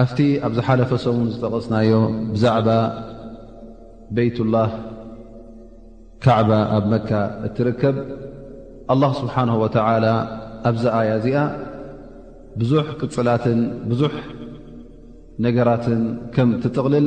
ኣብቲ ኣብ ዝሓለፈ ሰሙን ዝጠቐስናዮ ብዛዕባ ቤይትላህ ካዕባ ኣብ መካ እትርከብ ኣላ ስብሓን ወተላ ኣብዚ ኣያ እዚኣ ብዙሕ ቅፅላትን ብዙሕ ነገራትን ከም ትጥቕልል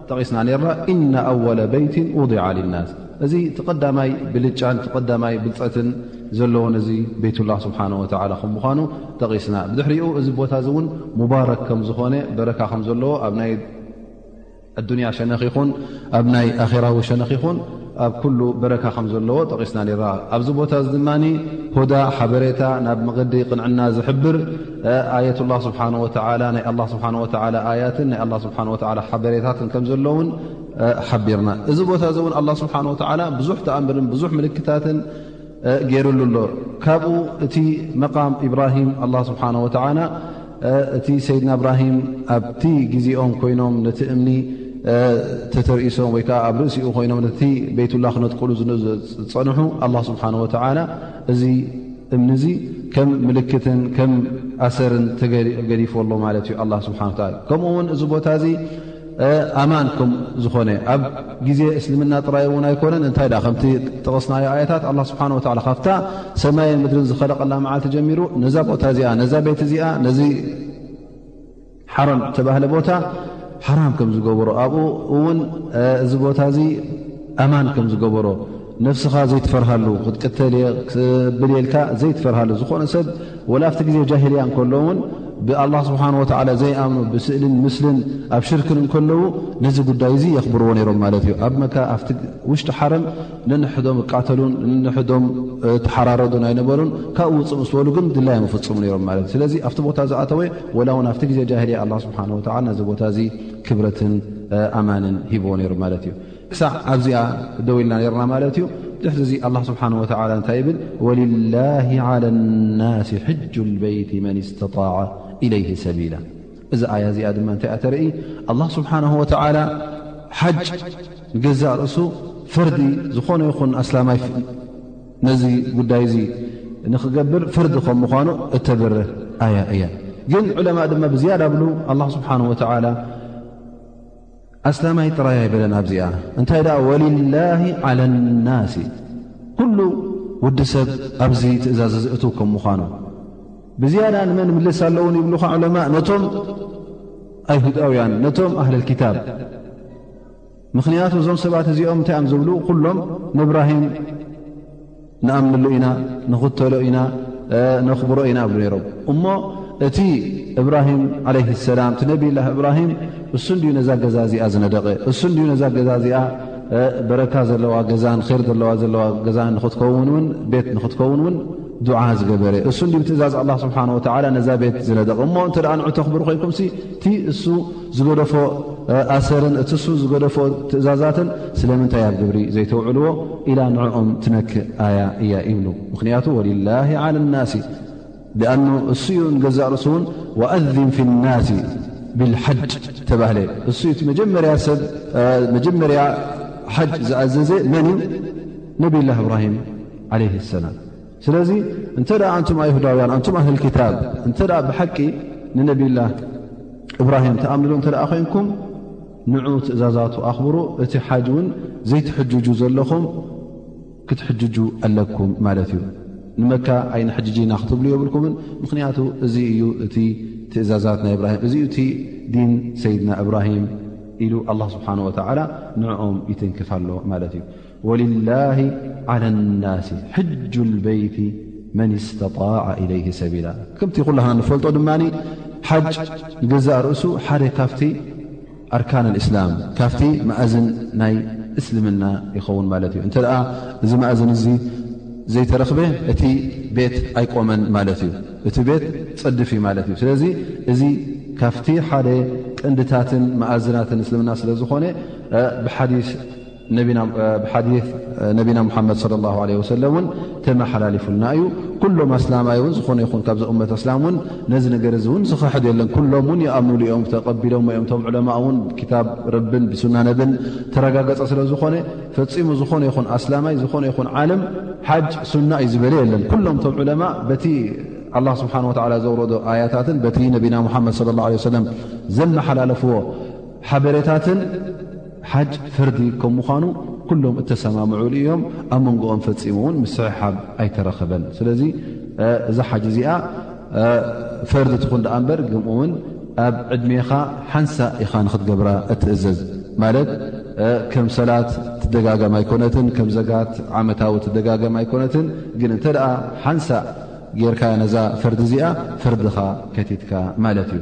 ጠቒስና ነርና እነ ኣወለ በይትን ውዲዓ ልናስ እዚ እቲ ቀዳማይ ብልጫን እቲ ቀዳማይ ብልፀትን ዘለዎን እዚ ቤትላ ስብሓን ወላ ከም ምኳኑ ጠቒስና ብድሕሪኡ እዚ ቦታ እዚ እውን ሙባረክ ከም ዝኾነ በረካ ከም ዘለዎ ኣብ ናይ ኣዱንያ ሸነኽ ይኹን ኣብ ናይ ኣኼራዊ ሸነኽ ይኹን ኣብ ኩሉ በረካ ከም ዘለዎ ጠቂስና ነራ ኣብዚ ቦታ እዚ ድማ ሁዳ ሓበሬታ ናብ መገዲ ቅንዕና ዝሕብር ኣየት ላ ስብሓ ወ ናይ ኣላ ስብሓ ወ ኣያትን ናይ ኣላ ስብሓ ወ ሓበሬታትን ከም ዘሎውን ሓቢርና እዚ ቦታ እዚ እውን ኣላ ስብሓን ወተዓላ ብዙሕ ተኣምርን ብዙሕ ምልክታትን ገይርሉ ኣሎ ካብኡ እቲ መቃም ኢብራሂም ኣላ ስብሓን ወተላ እቲ ሰይድና እብራሂም ኣብቲ ግዜኦም ኮይኖም ነቲ እምኒ ተተርእሶም ወይ ከዓ ኣብ ርእሲኡ ኮይኖም ነቲ ቤትላ ክነጥቅሉ ዝፀንሑ ኣላ ስብሓን ወተላ እዚ እምኒ እዚ ከም ምልክትን ከም ኣሰርን ተገዲፉ ኣሎ ማለት እዩ ኣላ ስብሓን ላ ከምኡ እውን እዚ ቦታ እዚ ኣማን ከም ዝኾነ ኣብ ግዜ እስልምና ጥራይ እውን ኣይኮነን እንታይ ዳ ከምቲ ጠቐስናዮ ኣያታት ኣላ ስብሓን ወተላ ካብታ ሰማይን ምድርን ዝኸለቀላ መዓልቲ ጀሚሩ ነዛ ቦታ እዚኣ ነዛ ቤት እዚኣ ነዚ ሓረም ተባህለ ቦታ ሓራም ከም ዝገበሮ ኣብኡ እውን እዚ ቦታ እዚ ኣማን ከም ዝገበሮ ነብስኻ ዘይትፈርሃሉ ክትቅተል እየ ክብል ኢልካ ዘይትፈርሃሉ ዝኾነ ሰብ ወላ ኣብቲ ግዜ ጃሂልያ እንከሎ እውን ብኣላ ስብሓን ወተዓላ ዘይኣምኑ ብስእልን ምስልን ኣብ ሽርክን እንከለዉ ነዚ ጉዳይ እዚ የኽብርዎ ነይሮም ማለት እዩ ኣብ መካ ኣብቲ ውሽጢ ሓረም ንንሕዶም እቃተሉን ንንሕዶም ተሓራረዱን ኣይነበሩን ካብኡ ውፅእ ምስ በሉ ግን ድላዮም ይፍፅሙ ነይሮም ማለት እዩ ስለዚ ኣብቲ ቦታ ዝኣተወ ወላ እውን ኣብቲ ግዜ ጃሂልያ ኣላ ስብሓን ወተዓላ ነዚ ቦታ እዚ ክብረትን ኣማንን ሂብዎ ነይሩ ማለት እዩ ክሳዕ ኣብዚኣ ደው ኢልና ነርና ማለት እዩ ድሕዚ እዚ ኣላ ስብሓን ወተላ እንታይ ይብል ወልላህ ዓላ ናስ ሕጁ ልበይቲ መን እስተጣዕ ኢለይህ ሰቢላ እዚ ኣያ እዚኣ ድማ እንታይ እኣ ተርኢ ኣላ ስብሓን ወተላ ሓጅ ንገዛእ ርእሱ ፈርዲ ዝኾነ ይኹን ኣስላማይ ነዚ ጉዳይ እዚ ንኽገብር ፈርዲ ከም ምኳኑ እተብርህ ኣያ እያ ግን ዕለማ ድማ ብዝያዳ ብሉ ኣላ ስብሓን ወተላ ኣስላማይ ጥራይ ኣይበለን ኣብዚኣ እንታይ ደኣ ወልላሂ ዓለ ናሲ ኩሉ ወዲ ሰብ ኣብዚ ትእዛዝ ዝእት ከም ምዃኑ ብዝያዳ ንመን ምልስ ኣለዉን ይብልካ ዑለማ ነቶም ኣይሁዳውያን ነቶም ኣህልልክታብ ምኽንያቱ እዞም ሰባት እዚኦም እንታይ እዮም ዝብሉ ኩሎም ንእብራሂም ንኣምንሉ ኢና ንኽተሎ ኢና ነኽብሮ ኢና እብሉ ነይሮም እሞ እቲ እብራሂም ዓለይ ሰላም እቲ ነብላ እብራሂም እሱ እንድዩ ነዛ ገዛ እዚኣ ዝነደቐ እሱ እንድዩ ነዛ ገዛ እዚኣ በረካ ዘለዋ ገዛን ር ዘለዋ ዘለዋ ገዛ ንክትከውን ውን ቤት ንክትከውን እውን ዱዓ ዝገበረ እሱ እንድዩ ብትእዛዝ ኣላ ስብሓን ወተላ ነዛ ቤት ዝነደቐ እሞ እንተ ንዕተኽብሩ ኮይንኩምሲ እቲ እሱ ዝገደፎ ኣሰርን እትሱ ዝገደፎ ትእዛዛትን ስለምንታይ ኣብ ግብሪ ዘይተውዕልዎ ኢላ ንዕኦም ትነክእ ኣያ እያ ይብሉ ምክንያቱ ወልላ ዓል ናሲ ኣኑ እሱዩ ንገዛእ ርእሱ እውን ወኣዝን ፊ ናሲ ብልሓጅ ተባህለ እሱዩ እቲ መጀመርያ ሰብ መጀመርያ ሓጅ ዝኣዘዘ መን እዩ ነብላ እብራሂም ዓለይ ሰላም ስለዚ እንተ ኣንቱም ኣይሁዳውያን ኣንቱም ኣህል ክታብ እንተ ብሓቂ ንነብላ እብራሂም ተኣምንሉ እተ ኮይንኩም ንዑ ትእዛዛቱ ኣኽብሩ እቲ ሓጅ እውን ዘይትሕጅጁ ዘለኹም ክትሕጅጁ ኣለኩም ማለት እዩ ንመካ ኣይንሕጅጂ ኢና ክትብሉ የብልኩምን ምኽንያቱ እዚ እዩ እቲ ትእዛዛት ናይ እብራሂም እዚዩ እቲ ዲን ሰይድና እብራሂም ኢሉ ኣላ ስብሓን ወተዓላ ንዕኦም ይትንክፋ ኣሎ ማለት እዩ ወልላሂ ዓላ ናሲ ሕጁ ልበይቲ መን ስተጣዕ ኢለይህ ሰቢላ ከምቲ ኩላና ንፈልጦ ድማ ሓጅ ንገዛእ ርእሱ ሓደ ካብቲ ኣርካን እስላም ካብቲ መእዝን ናይ እስልምና ይኸውን ማለት እዩ እንተ ደኣ እዚ መእዝን እዚ ዘይተረኽበ እቲ ቤት ኣይቆመን ማለት እዩ እቲ ቤት ፀድፍ እዩ ማለት እዩ ስለዚ እዚ ካብቲ ሓደ ቅንድታትን መእዝናትን እስልምና ስለ ዝኾነ ብሓዲስ ብሓዲት ነቢና ሙሓመድ ለ ላ ለ ወሰለም እውን ተመሓላሊፉልና እዩ ኩሎም ኣስላማይ እውን ዝኾነ ይኹን ካብዚ እመት ኣስላም እውን ነዚ ነገር እዚ እውን ዝኽሕድ የለን ኩሎም እውን ይኣምኑሉ እዮም ተቐቢሎሞ እዮም እቶም ዕለማ እውን ክታብ ረብን ብሱና ነብን ተረጋገፀ ስለ ዝኾነ ፈፂሙ ዝኾነ ይኹን ኣስላማይ ዝኾነ ይኹን ዓለም ሓጅ ሱና እዩ ዝበለ የለን ኩሎም እቶም ዕለማ በቲ ኣላ ስብሓን ወላ ዘውረዶ ኣያታትን በቲ ነቢና ሙሓመድ ለ ላ ለ ወሰለም ዘመሓላለፍዎ ሓበሬታትን ሓጅ ፈርዲ ከም ምዃኑ ኩሎም እተሰማምዑሉ እዮም ኣብ መንጎኦም ፈፂሙ እውን ምስሕሓብ ኣይተረኸበን ስለዚ እዛ ሓጅ እዚኣ ፈርዲ ትኹን ድኣ እምበር ግምኡ እውን ኣብ ዕድሜኻ ሓንሳ ኢኻ ንክትገብራ እትእዘዝ ማለት ከም ሰላት ትደጋገም ኣይኮነትን ከም ዘጋት ዓመታዊ ትደጋገም ኣይኮነትን ግን እንተ ደኣ ሓንሳ ጌርካ ነዛ ፈርዲ እዚኣ ፈርድኻ ከቲትካ ማለት እዩ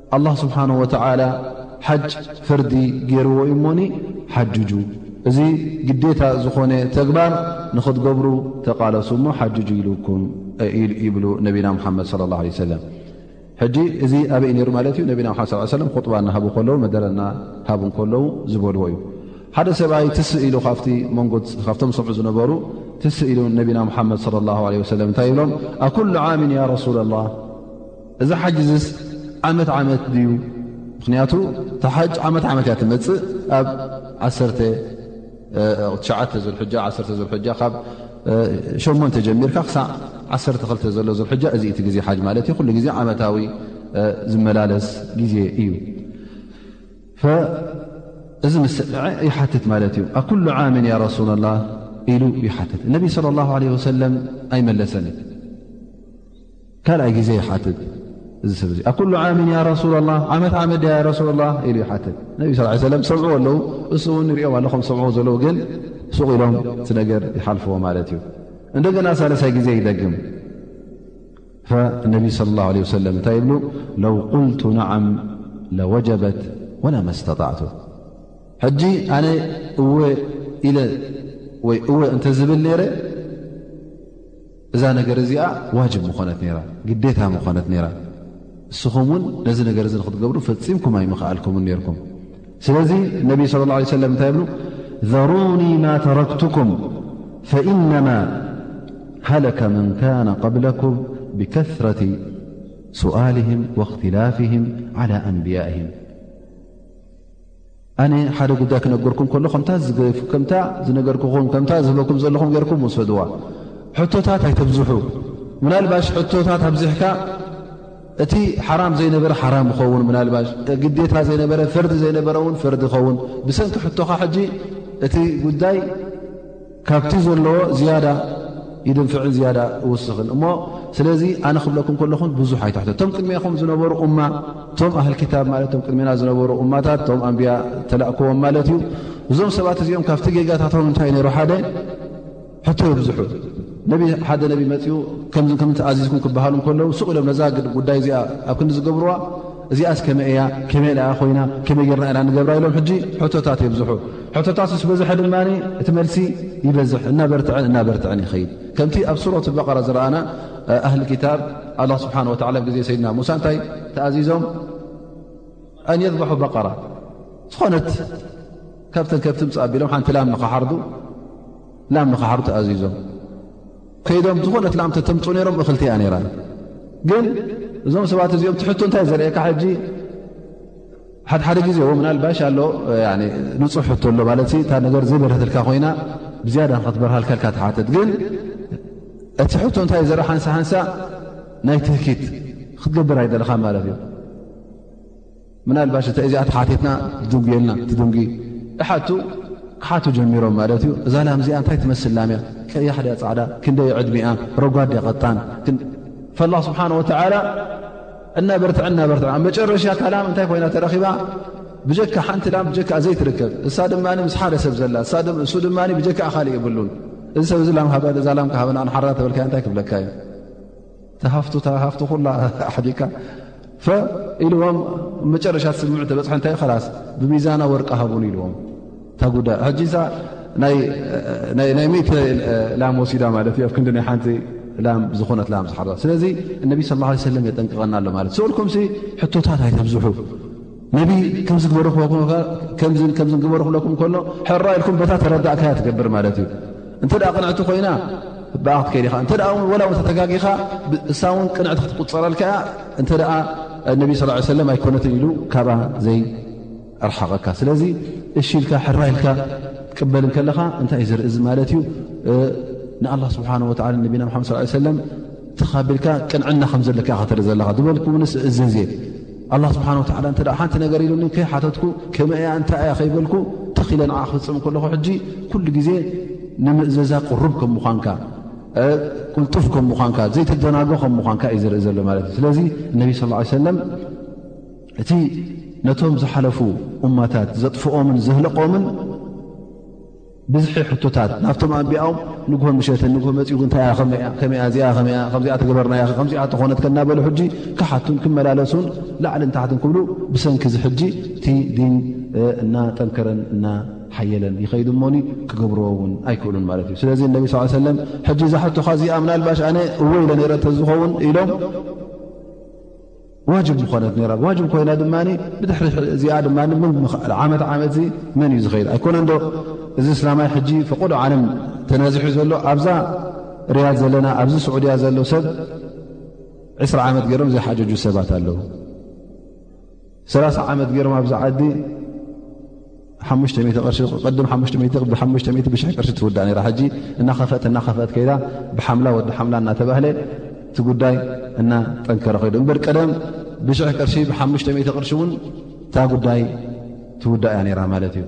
ኣላህ ስብሓን ወተዓላ ሓጅ ፈርዲ ገይርዎ እዩ እሞኒ ሓጅጁ እዚ ግዴታ ዝኾነ ተግባር ንኽትገብሩ ተቓለሱ እሞ ሓጅጁ ኢልኩም ይብሉ ነቢና ሙሓመድ ስለ ላ ለ ሰለም ሕጂ እዚ ኣበይ ነይሩ ማለት እዩ ነቢና ሓ ስ ሰለም ኹጥባ እናሃቡ ከለዉ መደረ እናሃቡ ከለዉ ዝበልዎ እዩ ሓደ ሰብኣይ ትስ ኢሉ ካብቲ መንጎ ካብቶም ሰምዑ ዝነበሩ ትስ ኢሉ ነቢና ሙሓመድ ለ ላ ለ ወሰለም እንታይ ይብሎም ኣኩሉ ዓምን ያ ረሱላ ላ እዚ ሓጅዝስ ዓመት ዓመት ድዩ ምኽንያቱ እታ ሓጅ ዓመት ዓመት እያ ትመፅእ ኣብ ዓተ ዙልጃ ዓተ ዙልጃ ካብ ሸሞንተ ጀሚርካ ክሳዕ ዓሰርተ ክልተ ዘሎ ዙልጃ እዚ እቲ ግዜ ሓጅ ማለት እዩ ኩሉ ግዜ ዓመታዊ ዝመላለስ ግዜ እዩ እዚ ምስ ስምዐ ይሓትት ማለት እዩ ኣብ ኩሉ ዓምን ያ ረሱላ ላ ኢሉ ይሓትት እነቢ ስለ ላ ለ ወሰለም ኣይመለሰን እዩ ካልኣይ ግዜ ይሓትት እዚ ሰብ እዚ ኣኩሉ ዓምን ያ ረሱላ ላ ዓመት ዓመት ያ ረሱላ ላ ኢሉ ይሓትት ነቢ ስ ሰለም ሰምዕዎ ኣለዉ እሱ እውን ንሪኦም ኣለ ከም ሰምዕዎ ዘለዉ ግን ሱቕ ኢሎም እቲ ነገር ይሓልፍዎ ማለት እዩ እንደገና ሳለሳይ ግዜ ይደግም ነቢ ለ ላ ለ ሰለም እንታይ ይብሉ ለው ቁልቱ ናዓም ለወጀበት ወላ መስተጣዕቱ ሕጂ ኣነ እወ ኢለ ወይ እወ እንተዝብል ነይረ እዛ ነገር እዚኣ ዋጅብ ምኾነት ነይራ፣ ግዴታ ምኾነት ነይራ። እስኹም እውን ነዚ ነገር እዚ ንክትገብሩ ፈፂምኩም ኣይምኸኣልኩምን ነርኩም። ስለዚ ነቢ ስለ ላ ለ ሰለም እንታይ ይብሉ ዘሩኒ ማ ተረክቱኩም ፈኢነማ ሃለከ መን ካነ ቐብለኩም ብከስረት ስዋልህም ወእክትላፍህም ዓላ ኣንብያእህም ኣነ ሓደ ጉዳይ ክነገርኩም ከሎ ከምታ ዝነገርክኹም ከምታ ዝህበኩም ዘለኹም ገርኩም ወሰድዋ ሕቶታት ኣይተብዝሑ ምናልባሽ ሕቶታት ኣብዚሕካ እቲ ሓራም ዘይነበረ ሓራም ይኸውን ምናልባሽ ግዴታ ዘይነበረ ፈርዲ ዘይነበረ እውን ፈርዲ ይኸውን ብሰንኪ ሕቶኻ ሕጂ እቲ ጉዳይ ካብቲ ዘለዎ ዝያዳ ይድንፍዕን ዝያዳ እውስኽን እሞ ስለዚ ኣነ ክብለኩም ከለኹን ብዙሕ ኣይታሕቶ እቶም ቅድሚኹም ዝነበሩ እማ እቶም ኣህል ክታብ ማለት እቶም ቅድሚና ዝነበሩ እማታት እቶም ኣንብያ ተላእክዎም ማለት እዩ እዞም ሰባት እዚኦም ካብቲ ጌጋታቶም እንታይ ነይሩ ሓደ ሕቶ የብዝሑ ነቢ ሓደ ነቢ መፅኡ ከምዚ ከምቲ ኣዚዝኩም ክበሃሉ ከለዉ ሱቕ ኢሎም ነዛ ጉዳይ እዚኣ ኣብ ክንዲ ዝገብርዋ እዚኣስ ከመይ እያ ከመይ ኣ ኮይና ከመይ ጌርና ኢና ንገብራ ኢሎም ሕጂ ሕቶታት የብዝሑ ሕቶታት ምስ በዝሐ ድማ እቲ መልሲ ይበዝሕ እናበርትዐን እናበርትዐን ይኸይድ ከምቲ ኣብ ሱረት በቀራ ዝረኣና ኣህሊ ክታብ ኣላ ስብሓን ወላ ብ ግዜ ሰይድና ሙሳ እንታይ ተኣዚዞም ኣን የዝበሑ በቀራ ዝኾነት ካብተን ከብቲ ምፅ ኣቢሎም ሓንቲ ላም ንክሓርዱ ላም ንክሓርዱ ተኣዚዞም ከይዶም ዝኾነ ትላምተ ተምፁ ነይሮም እኽልቲ እያ ነይራ ግን እዞም ሰባት እዚኦም ትሕቶ እንታይ ዘርእካ ሕጂ ሓድሓደ ግዜ ዎ ምናልባሽ ኣሎ ንፁሕ ሕቶ ኣሎ ማለት እታ ነገር ዘይበረህትልካ ኮይና ብዝያዳ ንክትበርሃልካልካ ትሓትት ግን እቲ ሕቶ እንታይ ዘርኢ ሓንሳ ሓንሳ ናይ ትህኪት ክትገብር ኣይደለኻ ማለት እዩ ምናልባሽ እተ እዚኣ ተሓቲትና ድንጉየልና ትድንጉ እሓቱ ክሓቱ ጀሚሮም ማለት እዩ እዛ ላም እዚኣ እንታይ ትመስል ላም እያ ቀያሕ ድያ ፃዕዳ ክንደይ ዕድሚኣ ረጓድ ድያ ቐጣን ፈላ ስብሓን ወተላ እናበርትዐ እናበርትዐ ኣብ መጨረሻ ካላም እንታይ ኮይና ተረኺባ ብጀካ ሓንቲ ላም ብጀካ ዘይትርከብ እሳ ድማ ምስ ሓደ ሰብ ዘላ እሱ ድማ ብጀካ ካልእ የብሉን እዚ ሰብ እዚ ላም ሃበ እዛ ላም ሃበና ንሓራ ተበልካዮ እንታይ ክብለካ እዩ ተሃፍቱ ተሃፍቱ ኩላ ኣሕዲካ ኢልዎም መጨረሻት ስምምዕ ተበፅሐ እንታይ ኸላስ ብሚዛና ወርቂ ሃቡን ኢልዎም እታ ጉዳ ሕጂሳ ናይ ሚእተ ላም ወሲዳ ማለት እዩ ኣብ ክንዲ ናይ ሓንቲ ላም ዝኾነት ላም ዝሓርዛ ስለዚ እነቢ ስ ለ የጠንቅቐና ኣሎ ማለት ሰኡልኩም ሕቶታት ኣይተብዝሑ ነቢ ከምዚ ግበሩ ከምዝን ከምዝን ግበሩ ክብለኩም ከሎ ሕራ ኢልኩም በታ ተረዳእካያ ትገብር ማለት እዩ እንተ ቅንዕቲ ኮይና ብኣ ክትከይድ ኢኻ እተ ን ወላ ውን ተተጋጊኻ እሳ ውን ቅንዕቲ ክትቁፀረልካያ እንተ ነቢ ስ ሰለም ኣይኮነትን ኢሉ ካብኣ ዘይርሓቐካ ስለዚ እሺ ኢልካ ሕራ ኢልካ ትቅበል ከለኻ እንታይ እዩ ዝርእዚ ማለት እዩ ንኣላ ስብሓን ወ ነቢና ሓመድ ስ ሰለም ተኻቢልካ ቅንዕና ከም ዘለካ ከተርኢ ዘለኻ ዝበልኩ ውንስ እዘዝ እየ ኣላ ስብሓን ወተዓላ እንተ ሓንቲ ነገር ኢሉኒ ከይሓተትኩ ከመ እያ እንታይ እያ ከይበልኩ ተኺለ ንዓ ክፍፅም ከለኹ ሕጂ ኩሉ ግዜ ንምእዘዛ ቅሩብ ከም ምዃንካ ቅልጡፍ ከም ምዃንካ ዘይተደናጎ ከም ምዃንካ እዩ ዝርኢ ዘሎ ማለት እዩ ስለዚ እነቢ ስ ሰለም እቲ ነቶም ዝሓለፉ እማታት ዘጥፍኦምን ዘህለቆምን ብዝሒ ሕቶታት ናብቶም ኣንቢያኦም ንግሆን ምሸትን ንግሆ መፅኡ እንታይ ከመይ እዚኣ ከመይ ከምዚኣ ተገበርናያ ከምዚኣ ተኾነት ከናበሉ ሕጂ ክሓቱን ክመላለሱን ላዕልን ታሕትን ክብሉ ብሰንኪ እዚ ሕጂ እቲ ዲን እናጠንከረን እናሓየለን ይኸይዱ እሞኒ ክገብርዎ እውን ኣይክእሉን ማለት እዩ ስለዚ ነቢ ስ ሰለም ሕጂ እዛ ሕቶኻ እዚኣ ምናልባሽ ኣነ እወ ኢለ ነይረ እተዝኸውን ኢሎም ዋጅብ ምኾነት ነራ ዋጅብ ኮይና ድማ ብድሕሪ እዚኣ ድማ ዓመት ዓመት መን እዩ ዝኸይድ ኣይኮነ ዶ እዚ እስላማይ ሕጂ ፈቐዶ ዓለም ተናዚሑ ዘሎ ኣብዛ ርያድ ዘለና ኣብዚ ስዑድያ ዘሎ ሰብ ዕስራ ዓመት ገይሮም ዘይሓጀጁ ሰባት ኣለዉ ሰላሳ ዓመት ገይሮም ኣብዚ ዓዲ ሓሙሽተ ሚእቲ ቅርሺ ቅድም ሓሙሽተ ሚእቲ ቅቢ ሓሙሽተ ሚእቲ ብሽሕ ቅርሺ ትውዳእ ነራ ሕጂ እናኸፈት እናኸፈት ከይዳ ብሓምላ ወዲ ሓምላ እናተባህለ እቲ ጉዳይ እናጠንከረ ኮይዱ እምበር ቀደም ብሽሕ ቅርሺ ብሓሙሽተ ሚእቲ ቅርሺ እውን እታ ጉዳይ ትውዳእ እያ ነራ ማለት እዩ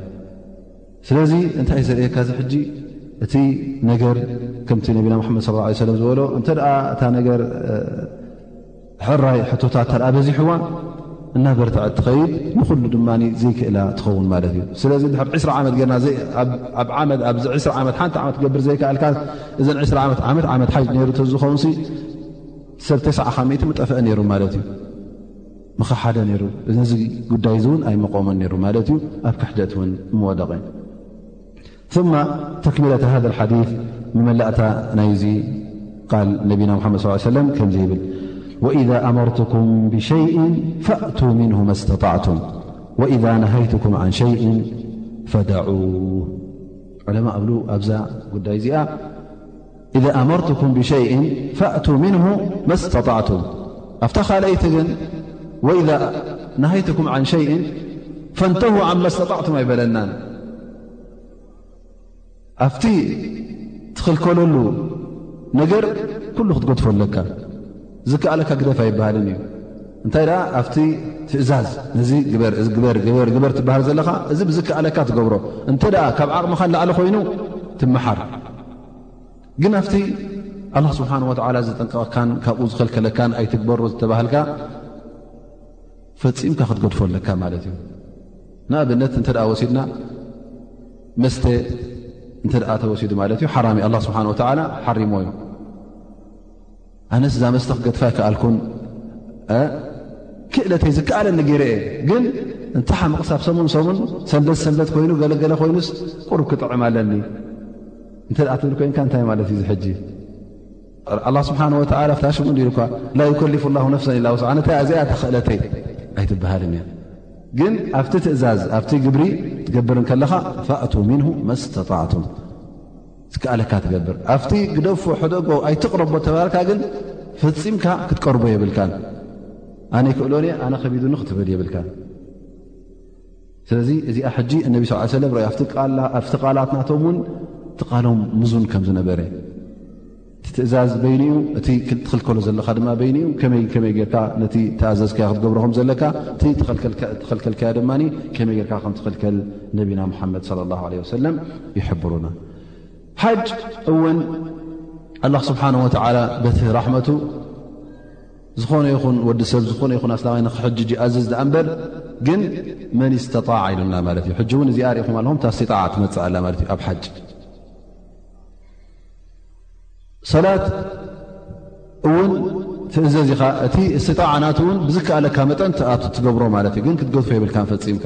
ስለዚ እንታይ እዩ ዘርእየካ እዚ ሕጂ እቲ ነገር ከምቲ ነቢና መሓመድ ስ ለ ዝበሎ እንተ እታ ነገር ሕራይ ሕቶታት ተርኣ በዚሕዋ እናበርተዐት ትኸይድ ንኹሉ ድማ ዘይክእላ ትኸውን ማለት እዩ ስለዚ ድሕር ዕስራ ዓመት ገርና ኣብ ዓመት ኣብዚ ዕስራ ዓመት ሓንቲ ዓመት ክገብር ዘይከኣልካ እዘን ዕስራ ዓመት ዓመት ዓመት ሓጅ ነይሩ ተዝኸውን ሰብ ተስዓ ካብ ሚእቲ ምጠፍአ ነይሩ ማለት እዩ ምኸሓደ ነይሩ ነዚ ጉዳይ እዚ እውን ኣይመቆመን ነይሩ ማለት እዩ ኣብ ክሕደት እውን ምወደቐ ثم تكملة هذا الحديث ممن لأت نايزي قال نبينا محمد صلى ال علي وسلم كزووإذا نيتكم عن شيء فدعوه علماء أل ي إذا أمرتكم بشيء فأتوا منه ما استطعتم أفتخالأيتجن وإذا نهيتكم عن شيء فانتهوا عما استطعتم أيبللنان ኣብቲ ትኽልከለሉ ነገር ኩሉ ክትገድፎ ኣለካ ዝከኣለካ ግደፍ ኣይበሃልን እዩ እንታይ ደኣ ኣብቲ ትእዛዝ ነዚ ግበርግበርግበርግበር ትበሃል ዘለኻ እዚ ብዝከኣለካ ትገብሮ እንተ ደኣ ካብ ዓቕምኻ ንላዕሊ ኮይኑ ትመሓር ግን ኣብቲ ኣላ ስብሓን ወትዓላ ዝጠንቀቐካን ካብኡ ዝኸልከለካን ኣይትግበሮ ዝተባሃልካ ፈጺምካ ክትገድፎ ኣለካ ማለት እዩ። ንኣብነት እንተ ወሲድና መስተ እንተ ተወሲዱ ማለት እዩ ሓራሚ ኣላ ስብሓን ወተላ ሓሪሞ እዩ ኣነስ እዛ መስተ ክገድፋ ኣይከኣልኩን ክእለተይ ዝከኣለ ንገረ እየ ግን እንተ ሓምቕሳብ ሰሙን ሰሙን ሰንበት ሰንበት ኮይኑ ገለገለ ኮይኑስ ቁሩብ ክጥዕም ኣለኒ እንተ ትብል ኮይንካ እንታይ ማለት እዩ ዝሕጂ ኣላ ስብሓን ወተላ ፍታ ሽሙ እንዲሩ እኳ ላ ዩከሊፉ ላሁ ነፍሰን ኢላ ውስዓ ነታ እዚኣ ተኽእለተይ ኣይትበሃልን እያ ግን ኣብቲ ትእዛዝ ኣብቲ ግብሪ ትገብር ከለኻ ፋእቱ ምንሁ መስተጣዕቱም ዝከኣለካ ትገብር ኣብቲ ግደፎ ሕደጎ ኣይትቕረቦ ተባልካ ግን ፈፂምካ ክትቀርቦ የብልካ ኣነ ይክእሎን ኣነ ከቢዱኒ ክትብል የብልካ ስለዚ እዚኣ ሕጂ እነቢ ስ ሰለም ርዮ ኣብቲ ቃላት ናቶም እውን እቲ ቃሎም ምዙን ከም ዝነበረ እቲ ትእዛዝ በይኑ እዩ እቲ ትኽልከሎ ዘለካ ድማ በይኑ እዩ ከመይ ከመይ ጌርካ ነቲ ተኣዘዝካዮ ክትገብሮ ከም ዘለካ እቲ ተኸልከልካዮ ድማ ከመይ ጌርካ ከም ትኽልከል ነቢና ሙሓመድ ለ ላ ለ ወሰለም ይሕብሩና ሓጅ እውን ኣላ ስብሓን ወተዓላ በቲ ራሕመቱ ዝኾነ ይኹን ወዲ ሰብ ዝኾነ ይኹን ኣስላማይ ንክሕጅጅ ይኣዝዝ ድኣ እምበር ግን መን ስተጣዕ ኢሉና ማለት እዩ ሕጂ እውን እዚኣ ሪኢኹም ኣለኹም እታ ስጣዓ ትመፅእ ኣላ ማለት እዩ ኣብ ሓጅ ሰላት እውን ትእዘዝ ኢኻ እቲ ስጣዓ ናት እውን ብዝከኣለካ መጠን ትገብሮ ማለት እዩ ግን ክትገድፎ የብልካ ፈፂምካ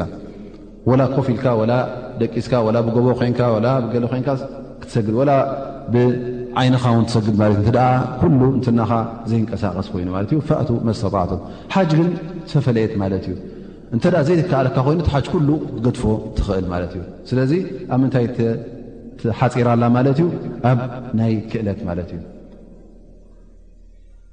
ወላ ኮፍ ኢልካ ወላ ደቂስካ ወላ ብጎቦ ኮንካ ወላ ብገለ ኮንካ ክትሰግድ ወላ ብዓይንኻ ውን ትሰግድ ማለት እተ ኩሉ እንትናኻ ዘይንቀሳቀስ ኮይኑ ማለት እዩ ፋእቱ መስተጣዕቱም ሓጅ ግን ዝተፈለየት ማለት እዩ እንተ ዘይከኣለካ ኮይኑ ሓጅ ኩሉ ክትገድፎ ትኽእል ማለት እዩ ስለዚ ኣብ ምንታይ ሓፂራ ኣላ ማለት እዩ ኣብ ናይ ክእለት ማለት እዩ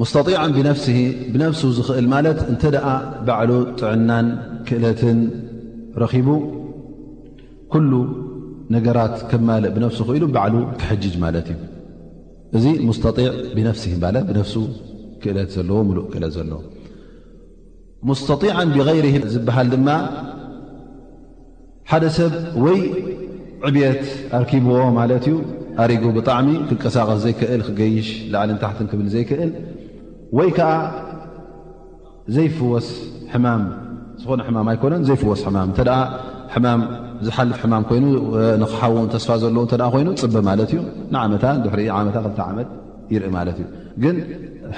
ሙስተጢዕን ብነፍሲ ብነፍሱ ዝኽእል ማለት እንተ ደኣ ባዕሉ ጥዕናን ክእለትን ረኺቡ ኩሉ ነገራት ከማልእ ብነፍሱ ክኢሉ ባዕሉ ክሕጅጅ ማለት እዩ እዚ ሙስተጢዕ ብነፍሲ ባለ ብነፍሱ ክእለት ዘለዎ ምሉእ ክእለት ዘለዎ ሙስተጢዓን ብغይር ዝበሃል ድማ ሓደ ሰብ ወይ ዕብየት ኣርኪብዎ ማለት እዩ ኣሪጉ ብጣዕሚ ክንቀሳቐስ ዘይክእል ክገይሽ ላዕልን ታሕትን ክብል ዘይክእል ወይ ከዓ ዘይፍወስ ሕማም ዝኾነ ሕማም ኣይኮነን ዘይፍወስ ሕማም እተ ሕማም ዝሓልፍ ሕማም ኮይኑ ንክሓውን ተስፋ ዘለዎ እተ ኮይኑ ፅበ ማለት እዩ ንዓመታ ድሕሪ ዓመታ ክልተ ዓመት ይርኢ ማለት እዩ ግን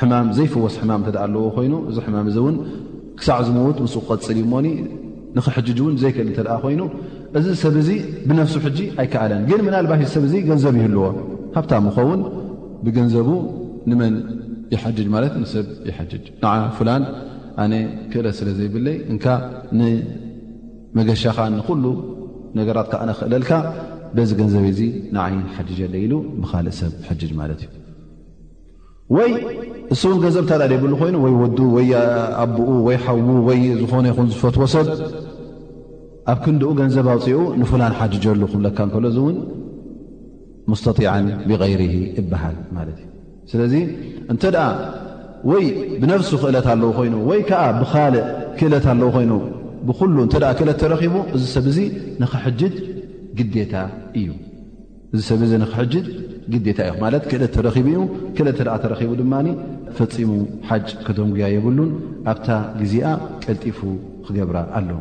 ሕማም ዘይፍወስ ሕማም እተ ኣለዎ ኮይኑ እዚ ሕማም እዚ እውን ክሳዕ ዝመውት ምስ ክቐፅል እዩ ሞኒ ንክሕጅጅ እውን ዘይክእል እተ ኮይኑ እዚ ሰብ እዚ ብነፍሱ ሕጂ ኣይከኣለን ግን ምናልባሽ ሰብ እዚ ገንዘብ ይህልዎ ሃብታ ምኸውን ብገንዘቡ ንመን ይሓጅጅ ማለት ንሰብ ይሓጅጅ ንዓ ፍላን ኣነ ክእለት ስለ ዘይብለይ እካ መገሻኻ ንኹሉ ነገራት ከኣ ነኽእለልካ በዚ ገንዘብ እዚ ንዓይ ሓጅጀለይ ኢሉ ብካልእ ሰብ ሕጅጅ ማለት እዩ ወይ እሱ እውን ገንዘብ ታዳ ዘይብሉ ኮይኑ ወይ ወዱ ወይ ኣቦኡ ወይ ሓዉ ወይ ዝኾነ ይኹን ዝፈትዎ ሰብ ኣብ ክንድኡ ገንዘብ ኣውፅኡ ንፍላን ሓጅጀሉ ክብለካ እንከሎ እዚ እውን ሙስተጢዓን ብغይር እበሃል ማለት እዩ ስለዚ እንተ ደኣ ወይ ብነፍሱ ክእለት ኣለዉ ኮይኑ ወይ ከዓ ብካልእ ክእለት ኣለዉ ኮይኑ ብኩሉ እንተ ክእለት ተረኪቡ እዚ ሰብ እዚ ንክሕጅጅ ግዴታ እዩ እዚ ሰብ እዚ ንክሕጅጅ ግዴታ እዩ ማለት ክእለት ተረኪቡ እዩ ክእለት እተ ተረኪቡ ድማ ፈፂሙ ሓጅ ከደንጉያ የብሉን ኣብታ ግዜኣ ቀልጢፉ ክገብራ ኣለዉ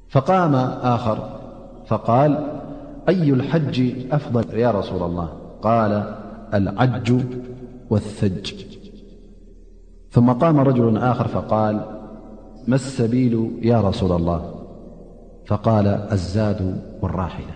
فقام آخر فقال أي الحج أفضل يا رسول الله - قال العج والثج ثم قام رجل آخر فقال ما السبيل يا رسول الله فقال الزاد والراحلة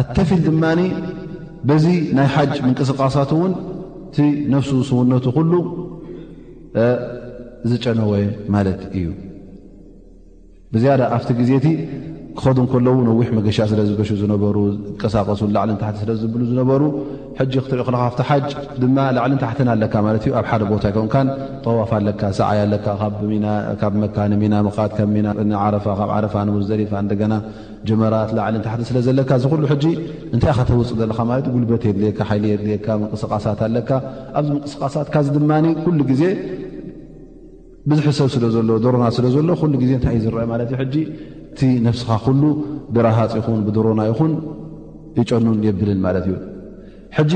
ኣከፊል ድማ በዚ ናይ ሓጅ ምንቅስቃሳት እውን እቲ ነፍሱ ስውነቱ ኩሉ ዝጨነወ ማለት እዩ ብዝያዳ ኣብቲ ግዜ እቲ ክኸዱ ከለዉ ነዊሕ መገሻ ስለ ዝገሹ ዝነበሩ ቀሳቀሱ ላዕሊ ታሕቲ ስለ ዝብሉ ዝነበሩ ሕጂ ክትሪኦ ከለካ ኣብቲ ሓጅ ድማ ላዕሊ ታሕትን ኣለካ ማለት እዩ ኣብ ሓደ ቦታ ይኮንካን ጠዋፍ ኣለካ ሰዓይ ኣለካ ካብ መካ ንሚና ምካት ካብ ሚና ዓረፋ ካብ ዓረፋ ንሙዝደሊፋ እንደገና ጀመራት ላዕልን ታሕትን ስለ ዘለካ እዚ ኩሉ ሕጂ እንታይ ኢኻ ተውፅእ ዘለካ ማለት ዩ ጉልበት የድልየካ ሓይሊ የድልየካ ምንቅስቓሳት ኣለካ ኣብዚ ምንቅስቓሳትካዚ ድማ ኩሉ ግዜ ብዝሒ ሰብ ስለ ዘሎ ዶሮና ስለ ዘሎ ኩሉ ግዜ እንታይ እዩ ዝረአ ማለት እዩ ሕጂ እቲ ነፍስኻ ኩሉ ብረሃፅ ይኹን ብዶሮና ይኹን ይጨኑን የብልን ማለት እዩ ሕጂ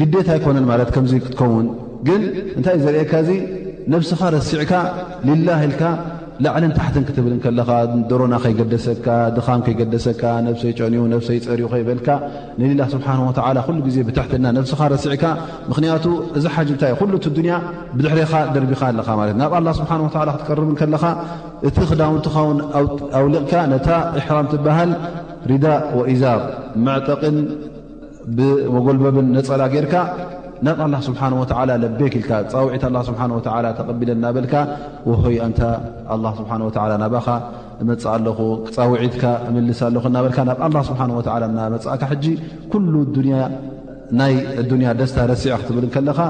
ግዴታ ኣይኮነን ማለት ከምዚ ክትከውን ግን እንታይ እዩ ዘርእየካ እዚ ነብስኻ ረሲዕካ ሊላህ ኢልካ ላዕልን ታሕትን ክትብል ከለኻ ደሮና ከይገደሰካ ድኻም ከይገደሰካ ነብሰይ ጨንዩ ነብሰይ ፀርዩ ከይበልካ ንሊላህ ስብሓን ወተዓላ ኩሉ ግዜ ብትሕትና ነብስኻ ረሲዕካ ምክንያቱ እዚ ሓጅ እንታይ እዩ ኩሉ እቲ ዱንያ ብድሕሬኻ ደርቢኻ ኣለኻ ማለት ናብ ኣላ ስብሓን ወተላ ክትቀርብ ከለኻ እቲ ክዳውንትኻ ውን ኣውሊቕካ ነታ ኢሕራም ትበሃል ሪዳእ ወኢዛር መዕጠቕን ብመጎልበብን ነፀላ ጌርካ ናብ ኣላ ስብሓን ወተዓላ ለቤክ ኢልካ ፃውዒት ኣላ ስብሓን ወተዓላ ተቐቢለ እናበልካ ወሆይ ኣንታ ኣላ ስብሓን ወተዓላ ናባኻ እመፅእ ኣለኹ ፃውዒትካ እምልስ ኣለኹ እናበልካ ናብ ኣላ ስብሓን ወተዓላ እናመፃእካ ሕጂ ኩሉ ኣዱንያ ናይ ኣዱንያ ደስታ ረሲዐ ክትብል ከለኻ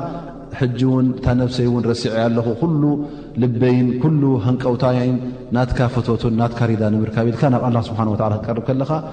ሕጂ እውን እታ ነብሰይ እውን ረሲዐ ኣለኹ ኩሉ ልበይን ኩሉ ሃንቀውታይን ናትካ ፍቶትን ናትካ ሪዳ ንምርካብ ኢልካ ናብ ኣላ ስብሓን ወተዓላ ክትቀርብ ከለኻ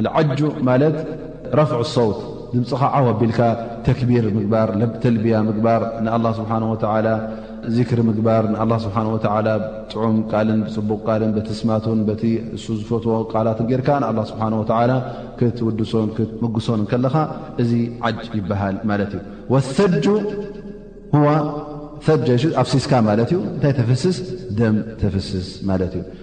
ኣልዓጁ ማለት ረፍዑ ሰውት ድምፅኻ ዓው ኣቢልካ ተክቢር ምግባር ተልብያ ምግባር ንኣላ ስብሓን ወተዓላ ዚክሪ ምግባር ንኣላ ስብሓን ወተዓላ ጥዑም ቃልን ብፅቡቕ ቃልን በቲ ስማቱን በቲ እሱ ዝፈትዎ ቃላትን ጌርካ ንኣላ ስብሓን ወተዓላ ክትውድሶን ክትምግሶን ከለኻ እዚ ዓጅ ይበሃል ማለት እዩ ወሰጁ ህዋ ሰጀ ኣፍሲስካ ማለት እዩ እንታይ ተፍስስ ደም ተፍስስ ማለት እዩ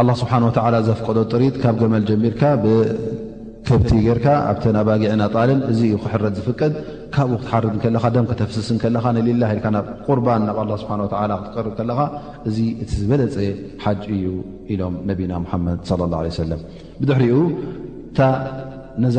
ኣላ ስብሓን ወተዓላ ዘፍቀዶ ጥሪት ካብ ገመል ጀሚርካ ብከብቲ ጌርካ ኣብተን ኣባጊዕን ኣጣልን እዚ እዩ ክሕረድ ዝፍቀድ ካብኡ ክትሓርድ ከለኻ ደም ክተፍስስ ከለኻ ንሊላ ኢልካ ናብ ቁርባን ናብ ኣላ ስብሓን ወተዓላ ክትቀርብ ከለኻ እዚ እቲ ዝበለፀ ሓጅ እዩ ኢሎም ነቢና ሙሓመድ ለ ላ ለ ሰለም ብድሕሪኡ እታ ነዛ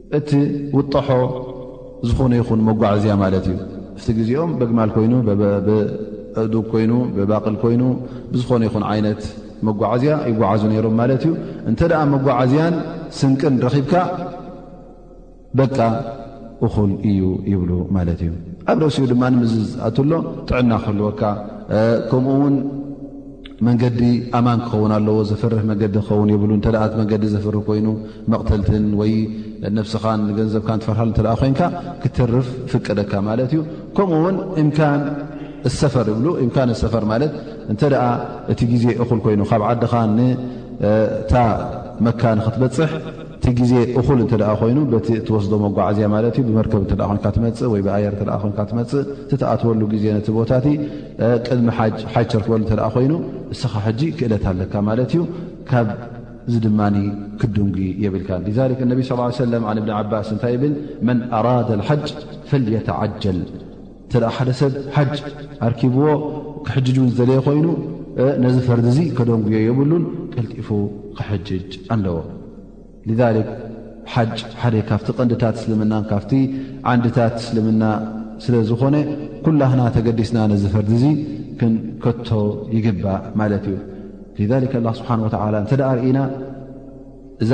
እቲ ውጠሖ ዝኾነ ይኹን መጓዕዝያ ማለት እዩ። ኣብቲ ግዜኦም በግማል ኮይኑ ብእእዱግ ኮይኑ ብባቕል ኮይኑ ብዝኾነ ይኹን ዓይነት መጓዓዝያ ይጓዓዙ ነይሮም ማለት እዩ። እንተ ደኣ መጓዓዝያን ስንቅን ረኺብካ በቃ እኹል እዩ ይብሉ ማለት እዩ። ኣብ ርእሲኡ ድማ ምዝዝ ኣትሎ ጥዕና ክህልወካ ከምኡ ውን መንገዲ ኣማን ክኸውን ኣለዎ ዘፍርህ መንገዲ ክኸውን የብሉ እተ ቲ መንገዲ ዘፍርህ ኮይኑ መቕተልትን ወይ ነብስኻን ገንዘብካን ትፈርሃሉ እተ ኮይንካ ክትርፍ ፍቀደካ ማለት እዩ ከምኡ ውን እምካን ሰፈር ይብሉ እምካን ሰፈር ማለት እንተ እቲ ግዜ እኹል ኮይኑ ካብ ዓድኻ ንታ መካ ንክትበፅሕ እቲ ግዜ እኹል እንተ ደኣ ኮይኑ በቲ እትወስዶ መጓዓዝያ ማለት እዩ ብመርከብ እተ ኮንካ ትመፅእ ወይ ብኣየር እተ ኮንካ ትመፅእ እቲ ትኣትወሉ ግዜ ነቲ ቦታ እቲ ቅድሚ ሓጅ ሓጅ ተርክበሉ እተ ኮይኑ እስኻ ሕጂ ክእለት ኣለካ ማለት እዩ ካብ እዚ ድማ ክዱንጊ የብልካ ሊዛሊክ እነቢ ስ ሰለም ዓን እብኒ ዓባስ እንታይ ይብል መን ኣራደ ልሓጅ ፈልየተዓጀል እንተ ሓደ ሰብ ሓጅ ኣርኪብዎ ክሕጅጅ እውን ዝደለየ ኮይኑ ነዚ ፈርዲ እዚ ከደንጉዮ የብሉን ቀልጢፉ ክሕጅጅ ኣለዎ ذ ሓጅ ሓደ ካብቲ ቀንዲታት እስልምና ካብቲ ዓንድታት እስልምና ስለ ዝኾነ ኩላህና ተገዲስና ነዚ ፈርዲ እዚ ክንከቶ ይግባእ ማለት እዩ ذ ስብሓ ወ እንተ ርእና እዛ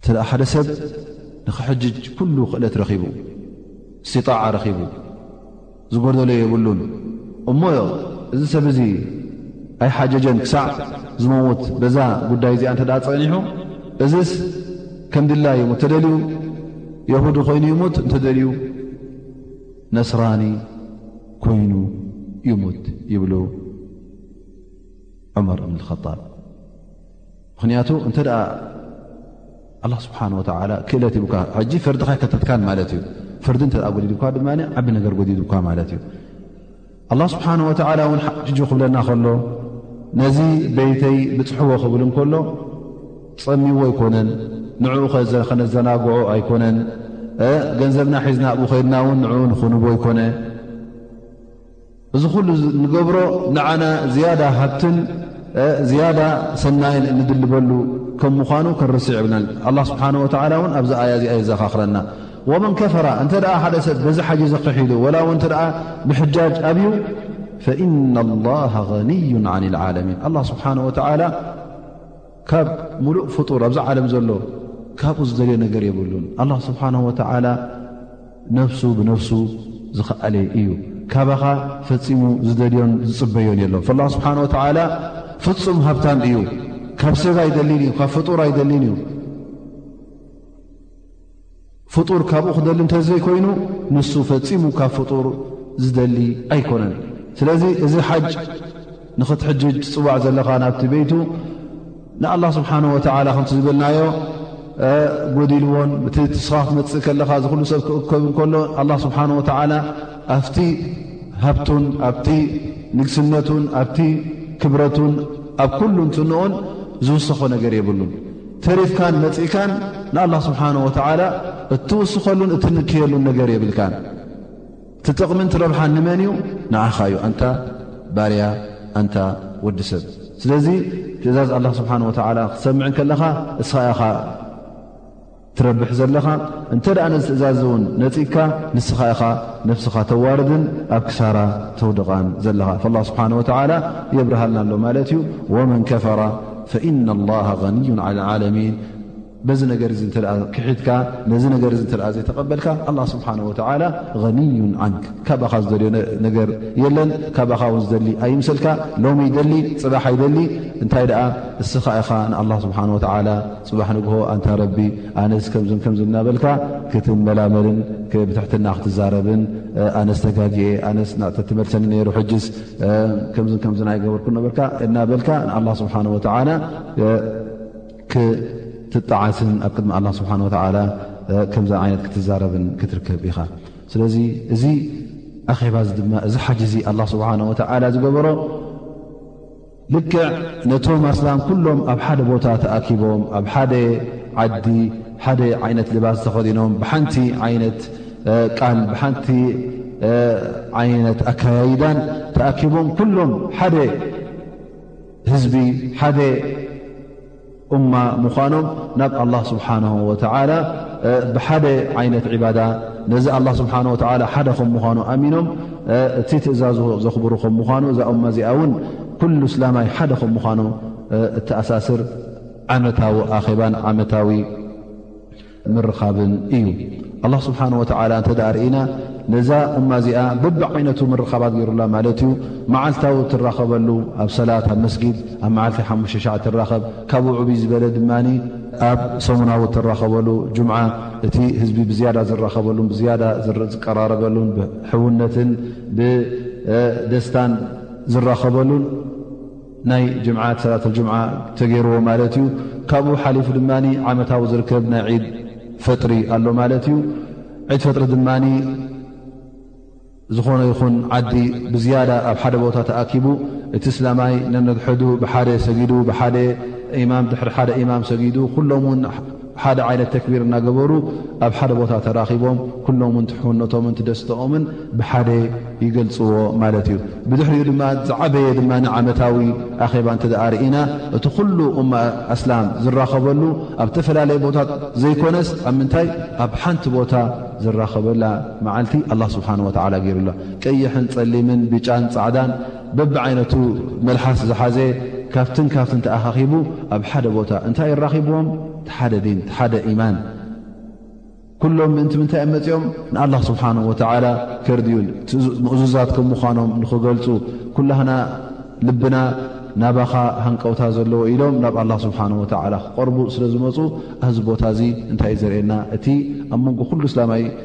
እተ ሓደ ሰብ ንክሕጅጅ ኩሉ ክእለት ረኺቡ እስጣዓ ረኺቡ ዝጎደሎ የብሉን እሞ ዮ እዚ ሰብ እዚ ኣይሓጀጀን ክሳዕ ዝመውት በዛ ጉዳይ እዚኣ እተ ፀኒሑ እዚስ ከም ድላ ዩ እተደልዩ የሁዲ ኮይኑ ይሙት እተደልዩ ነስራኒ ኮይኑ ይሙት ይብሉ ዑመር እብንልከጣብ ምክንያቱ እንተ ኣላ ስብሓን ወተላ ክእለት ሂቡካ ሕጂ ፈርድካ ይከተትካን ማለት እዩ ፈርዲ እተ ጎዲድካ ድማ ዓቢ ነገር ጎዲድካ ማለት እዩ ኣላ ስብሓን ወተላ እውን ሕጂ ክብለና ከሎ ነዚ ቤተይ ብፅሕዎ ክብል እንከሎ ፀሚዎ ኣይኮነን ንዕኡ ከነዘናግዑ ኣይኮነን ገንዘብና ሒዝና ኣብኡ ከይድና እውን ንዕኡ ንክንቦ ኣይኮነ እዚ ኩሉ ንገብሮ ንዓና ዝያዳ ሃብትን ዝያዳ ሰናይን እንድልበሉ ከም ምዃኑ ክንርስዕ የብልናን። ኣላ ስብሓን ወተዓላ እውን ኣብዚ ኣያ እዚኣ የዘኻኽረና። ወመን ከፈራ እንተ ደኣ ሓደ ሰብ በዚ ሓጂ እዚ ክሒዱ ወላ እውን እንተ ደኣ ብሕጃጅ ኣብዩ ፈኢና ላሃ ገንዩን ዓን ልዓለሚን ኣላ ስብሓን ወተዓላ ካብ ሙሉእ ፍጡር ኣብዛ ዓለም ዘሎ ካብኡ ዝደልዮ ነገር የብሉን ኣላ ስብሓን ወተዓላ ነፍሱ ብነፍሱ ዝኸኣለ እዩ ካባኻ ፈፂሙ ዝደልዮን ዝፅበዮን የሎ ላ ስብሓን ወተዓላ ፍፁም ሃብታም እዩ ካብ ሰብ ኣይደሊን እዩ ካብ ፍጡር ኣይደሊን እዩ ፍጡር ካብኡ ክደሊ እንተዘይኮይኑ ንሱ ፈፂሙ ካብ ፍጡር ዝደሊ ኣይኮነን። ስለዚ እዚ ሓጅ ንኽትሕጅጅ ትፅዋዕ ዘለኻ ናብቲ ቤቱ ንኣላ ስብሓን ወተላ ከምቲ ዝበልናዮ ጎዲልዎን እቲ ትስኻ ክትመፅእ ከለኻ እዚ ኩሉ ሰብ ክእከብ እንከሎ ኣላ ስብሓን ወተላ ኣብቲ ሃብቱን ኣብቲ ንግስነቱን ኣብቲ ክብረቱን ኣብ ኩሉ እንትንኦን ዝውሰኾ ነገር የብሉን። ተሪፍካን መጺእካን ንኣላ ስብሓን ወተዓላ እትውስኸሉን እትንክየሉን ነገር የብልካን እቲ ጥቕምን ትረብሓን ንመን እዩ ንዓኻ እዩ ኣንታ ባርያ ኣንታ ወዲ ሰብ ስለዚ ትእዛዝ ኣላ ስብሓን ወተዓላ ክትሰምዕ ከለኻ እስኻ ኢኻ ትረብሕ ዘለኻ እንተ ደኣ ነዚ ትእዛዝ እውን ነፂግካ ንስኻ ኢኻ ነፍስኻ ተዋርድን ኣብ ክሳራ ተውድቓን ዘለኻ ላ ስብሓን ወተዓላ የብርሃልና ኣሎ ማለት እዩ ወመን ከፈራ ፈኢነ ላሃ ኒዩን ዓላ ዓለሚን በዚ ነገር እዚ እተ ክሒድካ ነዚ ነገር እዚ እተ ዘይተቐበልካ ኣላ ስብሓን ወተላ ኒዩን ዓንክ ካባኻ ዝደልዮ ነገር የለን ካባኻ ውን ዝደሊ ኣይምሰልካ ሎሚ ይደሊ ፅባሕ ኣይደሊ እንታይ ደኣ እስኻ ኢኻ ንኣላ ስብሓን ወተላ ፅባሕ ንግሆ ኣንታ ረቢ ኣነስ ከምዝን ከምዝ እናበልካ ክትመላመልን ብትሕትና ክትዛረብን ኣነስ ተጋጊኤ ኣነስ ናእተትመልሰኒ ነይሩ ሕጅስ ከምዚ ከምዚ ናይ ገበርኩ ነበርካ እናበልካ ንኣላ ስብሓን ወተላ ክትጠዓስን ኣብ ቅድሚ ኣላ ስብሓን ወተላ ከምዚ ዓይነት ክትዛረብን ክትርከብ ኢኻ ስለዚ እዚ ኣኼባ እዚ ድማ እዚ ሓጂ እዚ ኣላ ስብሓን ወተላ ዝገበሮ ልክዕ ነቶም ኣስላም ኩሎም ኣብ ሓደ ቦታ ተኣኪቦም ኣብ ሓደ ዓዲ ሓደ ዓይነት ልባስ ተኸዲኖም ብሓንቲ ዓይነት ቃል ብሓንቲ ዓይነት ኣከያይዳን ተኣኪቦም ኩሎም ሓደ ህዝቢ ሓደ እማ ምዃኖም ናብ ኣላ ስብሓን ወተላ ብሓደ ዓይነት ዕባዳ ነዚ ኣላ ስብሓን ወተላ ሓደ ከም ምዃኑ ኣሚኖም እቲ ትእዛዙ ዘኽብሩ ከም ምዃኑ እዛ እማ እዚኣ እውን ኩሉ እስላማይ ሓደ ከም ምዃኑ እተኣሳስር ዓመታዊ ኣኼባን ዓመታዊ ምርኻብን እዩ ኣላ ስብሓን ወተዓላ እንተ ርእና ነዛ እማ እዚኣ በቢ ዓይነቱ ምርኻባት ገይሩላ ማለት እዩ መዓልታዊ እትራኸበሉ ኣብ ሰላት ኣብ መስጊድ ኣብ መዓልቲ ሓሙሽተ ሻዕ እትራኸብ ካብኡ ዕብይ ዝበለ ድማ ኣብ ሰሙናዊ እትራኸበሉ ጅምዓ እቲ ህዝቢ ብዝያዳ ዝራኸበሉን ብዝያዳ ዝቀራረበሉን ብሕውነትን ብደስታን ዝራኸበሉን ናይ ጅምዓ ሰላት ኣልጅምዓ ተገይርዎ ማለት እዩ ካብኡ ሓሊፉ ድማ ዓመታዊ ዝርከብ ናይ ዒድ ፈጥሪ ኣሎ ማለት እዩ ዒድ ፈጥሪ ድማ ዝኾነ ይኹን ዓዲ ብዝያዳ ኣብ ሓደ ቦታ ተኣኪቡ እቲ እስላማይ ነነድሐዱ ብሓደ ሰጊዱ ብሓደ ኢማም ድሕሪ ሓደ ኢማም ሰጊዱ ኩሎም ውን ሓደ ዓይነት ተክቢር እናገበሩ ኣብ ሓደ ቦታ ተራኺቦም ኩሎምን ትሕውነቶምን ትደስተኦምን ብሓደ ይገልፅዎ ማለት እዩ ብድሕሪኡ ድማ ዝዓበየ ድማ ዓመታዊ ኣኼባ እንተ ርእና እቲ ኩሉ እማ ኣስላም ዝራኸበሉ ኣብ ዝተፈላለየ ቦታ ዘይኮነስ ኣብ ምንታይ ኣብ ሓንቲ ቦታ ዝራኸበላ መዓልቲ ኣላ ስብሓን ወተዓላ ገይሩላ ቀይሕን ፀሊምን ብጫን ፃዕዳን በብዓይነቱ መልሓስ ዝሓዘ ካብትን ካብትን ተኣኻኺቡ ኣብ ሓደ ቦታ እንታይ ይራኺብዎም ሓደ ዲን ሓደ ኢማን ኩሎም ምእንቲ ምንታይ እም መፅኦም ንኣላ ስብሓን ወተላ ከርድዩን ምእዙዛት ከም ምዃኖም ንኽገልፁ ኩላህና ልብና ናባኻ ሃንቀውታ ዘለዎ ኢሎም ናብ ኣላ ስብሓን ወተላ ክቐርቡ ስለ ዝመፁ ኣዚ ቦታ እዚ እንታይ ዘርእየና እቲ ኣብ መንጎ ኩሉ እስላማይ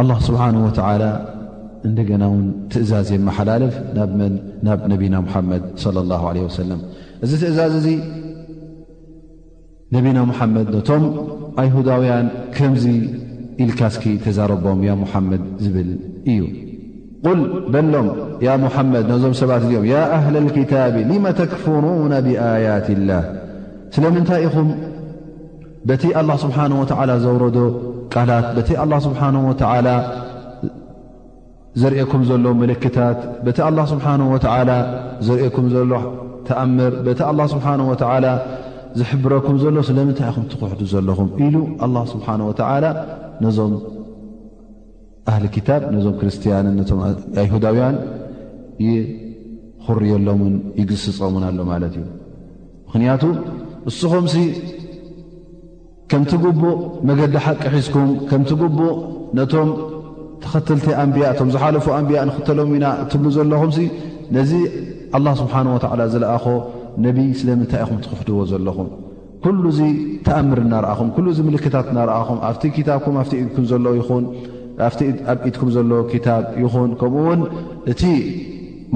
ኣላ ስብሓን ወተላ እንደገና ውን ትእዛዝ የመሓላለፍ ናብ መን ናብ ነቢና ሙሓመድ ለ ላ ለ ወሰለም እዚ ትእዛዝ እዚ ነቢና ሙሓመድ ነቶም ኣይሁዳውያን ከምዚ ኢልካ ስኪ ተዛረቦም ያ ሙሓመድ ዝብል እዩ ቁል በሎም ያ ሙሓመድ ነዞም ሰባት እዚኦም ያ ኣህለ ልክታብ ልመ ተክፍሩና ብኣያት ላህ ስለምንታይ ኢኹም በቲ ኣላህ ስብሓን ወተዓላ ዘውረዶ ቃላት በቲ ኣላህ ስብሓን ወተዓላ ዘርእኩም ዘሎ ምልክታት በቲ ኣላህ ስብሓን ወተዓላ ዘርእኩም ዘሎ ተኣምር በቲ ኣላህ ስብሓን ወተዓላ ዝሕብረኩም ዘሎ ስለምንታይ ኢኹም ትኽሕዱ ዘለኹም ኢሉ ኣላህ ስብሓን ወተዓላ ነዞም ኣህሊ ክታብ ነዞም ክርስትያንን ነቶም ኣይሁዳውያን ይኹርየሎምን ይግስጾምን ኣሎ ማለት እዩ ምኽንያቱ እስኹምሲ ከምቲ ግቡእ መገዲ ሓቂ ሒዝኩም ከምቲ ግቡእ ነቶም ተኸተልቲ ኣንብያ እቶም ዝሓለፉ ኣንብያ ንኽተሎም ኢና እትብሉ ዘለኹምሲ ነዚ ኣላ ስብሓን ወተዓላ ዝለኣኾ ነቢይ ስለምንታይ ኢኹም ትኽሕድዎ ዘለኹም ኩሉ እዚ ተኣምር እናርኣኹም ኩሉ እዚ ምልክታት እናርኣኹም ኣብቲ ክታብኩም ኣብቲ ኢድኩም ዘሎ ይኹን ኣብቲ ኣብ ኢድኩም ዘሎ ክታብ ይኹን ከምኡ ውን እቲ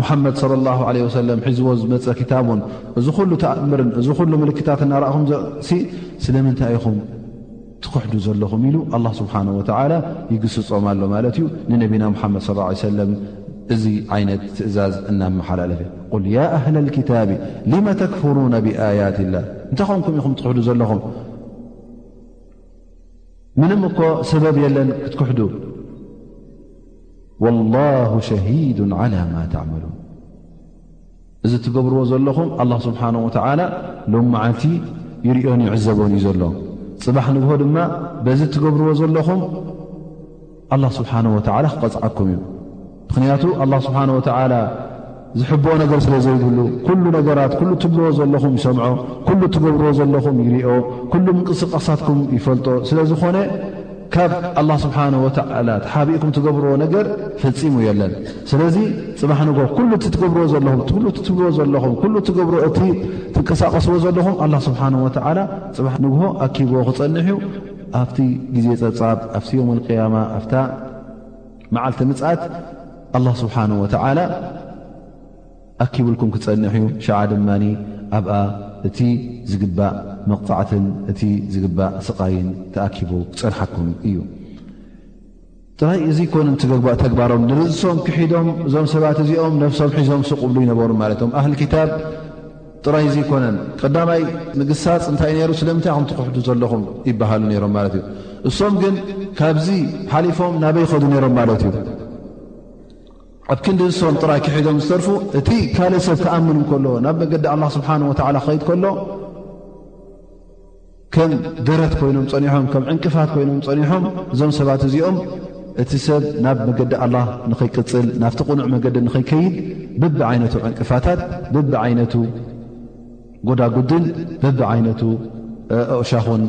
ሙሓመድ ሰለላሁ ዓለይሂ ወሰለም ሒዝዎ ዝመጸ ክታቡን እዚ ኹሉ ተኣምርን እዚ ኹሉ ምልክታት እናረእኹምሲ ስለምንታይ ኢኹም ትኽሕዱ ዘለኹም ኢሉ ኣላህ ስብሓነሁ ወተዓላ ይግስጾም ኣሎ ማለት እዩ ንነቢና ሙሓመድ ስ ላ ሰለም እዚ ዓይነት ትእዛዝ እናመሓላለፈ ቁል ያ ኣህለ ልክታቢ ሊመ ተክፍሩና ብኣያት ላ እንታይ ኮንኩም ኢኹም ትኽሕዱ ዘለኹም ምንም እኮ ሰበብ የለን ክትክሕዱ ወላሁ ሸሂዱ ዓላ ማ ተዕመሉን እዚ እትገብርዎ ዘለኹም ኣላ ስብሓን ወተዓላ ሎም መዓልቲ ይርዮን ይዕዘቦን እዩ ዘሎ ፅባሕ ንግሆ ድማ በዚ እትገብርዎ ዘለኹም ኣላ ስብሓን ወተዓላ ክቐፅዓኩም እዩ ምኽንያቱ ኣላ ስብሓን ወተዓላ ዝሕብኦ ነገር ስለ ዘይብሉ ኩሉ ነገራት ኩሉ ትብልዎ ዘለኹም ይሰምዖ ኩሉ ትገብርዎ ዘለኹም ይርኦ ኩሉ ምንቅስቃሳትኩም ይፈልጦ ስለ ዝኾነ ካብ ኣላ ስብሓን ወተዓላ ተሓቢእኩም ትገብርዎ ነገር ፈፂሙ የለን ስለዚ ፅባሕ ንጎ ኩሉ እቲ ትገብርዎ ዘለኹም ኩሉ እቲ ትብልዎ ዘለኹም ኩሉ ትገብር እቲ ትንቀሳቀስዎ ዘለኹም ኣላ ስብሓን ወተዓላ ፅባሕ ንግሆ ኣኪብዎ ክፀንሕ እዩ ኣብቲ ግዜ ጸብጻብ ኣብቲ ዮም ኣልቅያማ ኣብታ መዓልቲ ምጽኣት ኣላ ስብሓን ወተዓላ ኣኪብልኩም ክጸንሕ እዩ ሸዓ ድማ ኣብኣ እቲ ዝግባእ መቕጻዕትን እቲ ዝግባእ ስቓይን ተኣኪቡ ክጸንሓኩም እዩ ጥራይ እዚ ኮን ተግባሮም ንርእሶም ክሒዶም እዞም ሰባት እዚኦም ነፍሶም ሒዞም ስቕብሉ ይነበሩ ማለት እዮም ኣህል ክታብ ጥራይ እዚ ኮነን ቀዳማይ ምግሳፅ እንታይ ነይሩ ስለምንታይ ኹም ትክሕዱ ዘለኹም ይበሃሉ ነይሮም ማለት እዩ እሶም ግን ካብዚ ሓሊፎም ናበይ ይኸዱ ነይሮም ማለት እዩ ኣብ ክንዲ እሶም ጥራይ ክሒዶም ዝተርፉ እቲ ካልእ ሰብ ክኣምን ከሎ ናብ መገዲ ኣላ ስብሓን ወተዓላ ክኸይድ ከሎ ከም ደረት ኮይኖም ፀኒሖም ከም ዕንቅፋት ኮይኖም ፀኒሖም እዞም ሰባት እዚኦም እቲ ሰብ ናብ መገዲ ኣላ ንኸይቅፅል ናብቲ ቕኑዕ መገዲ ንኸይከይድ ብቢ ዓይነቱ ዕንቅፋታት ብቢ ዓይነቱ ጎዳጉድን ብቢ ዓይነቱ እሻኹን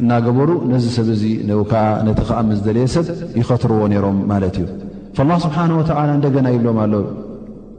እናገበሩ ነዚ ሰብ እዚ ከዓ ነቲ ከዓ ምስደለየ ሰብ ይኸትርዎ ነይሮም ማለት እዩ ላ ስብሓን ወተላ እንደገና ይብሎም ኣለው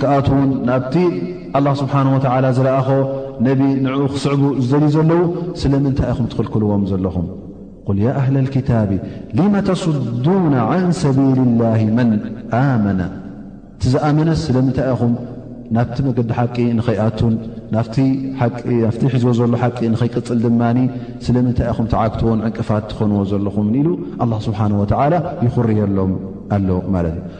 ክኣትዉን ናብቲ ኣላ ስብሓን ወተዓላ ዝረኣኾ ነቢ ንዕኡ ክስዕቡ ዝደልዩ ዘለዉ ስለምንታይ ኢኹም ትኽልክልዎም ዘለኹም ቁል ያ ኣህለ ልክታቢ ሊመ ተስዱና ዓን ሰቢል ላህ መን ኣመነ እቲ ዝኣመነስ ስለምንታይ ኢኹም ናብቲ መገዲ ሓቂ ንኸይኣቱን ናፍቲ ሒዝዎ ዘሎ ሓቂ ንኸይቅፅል ድማ ስለምንታይ ኢኹም ትዓግትዎን ዕንቅፋት ትኾንዎ ዘለኹም ኢሉ ኣላ ስብሓን ወተዓላ ይኹርየሎም ኣሎ ማለት እዩ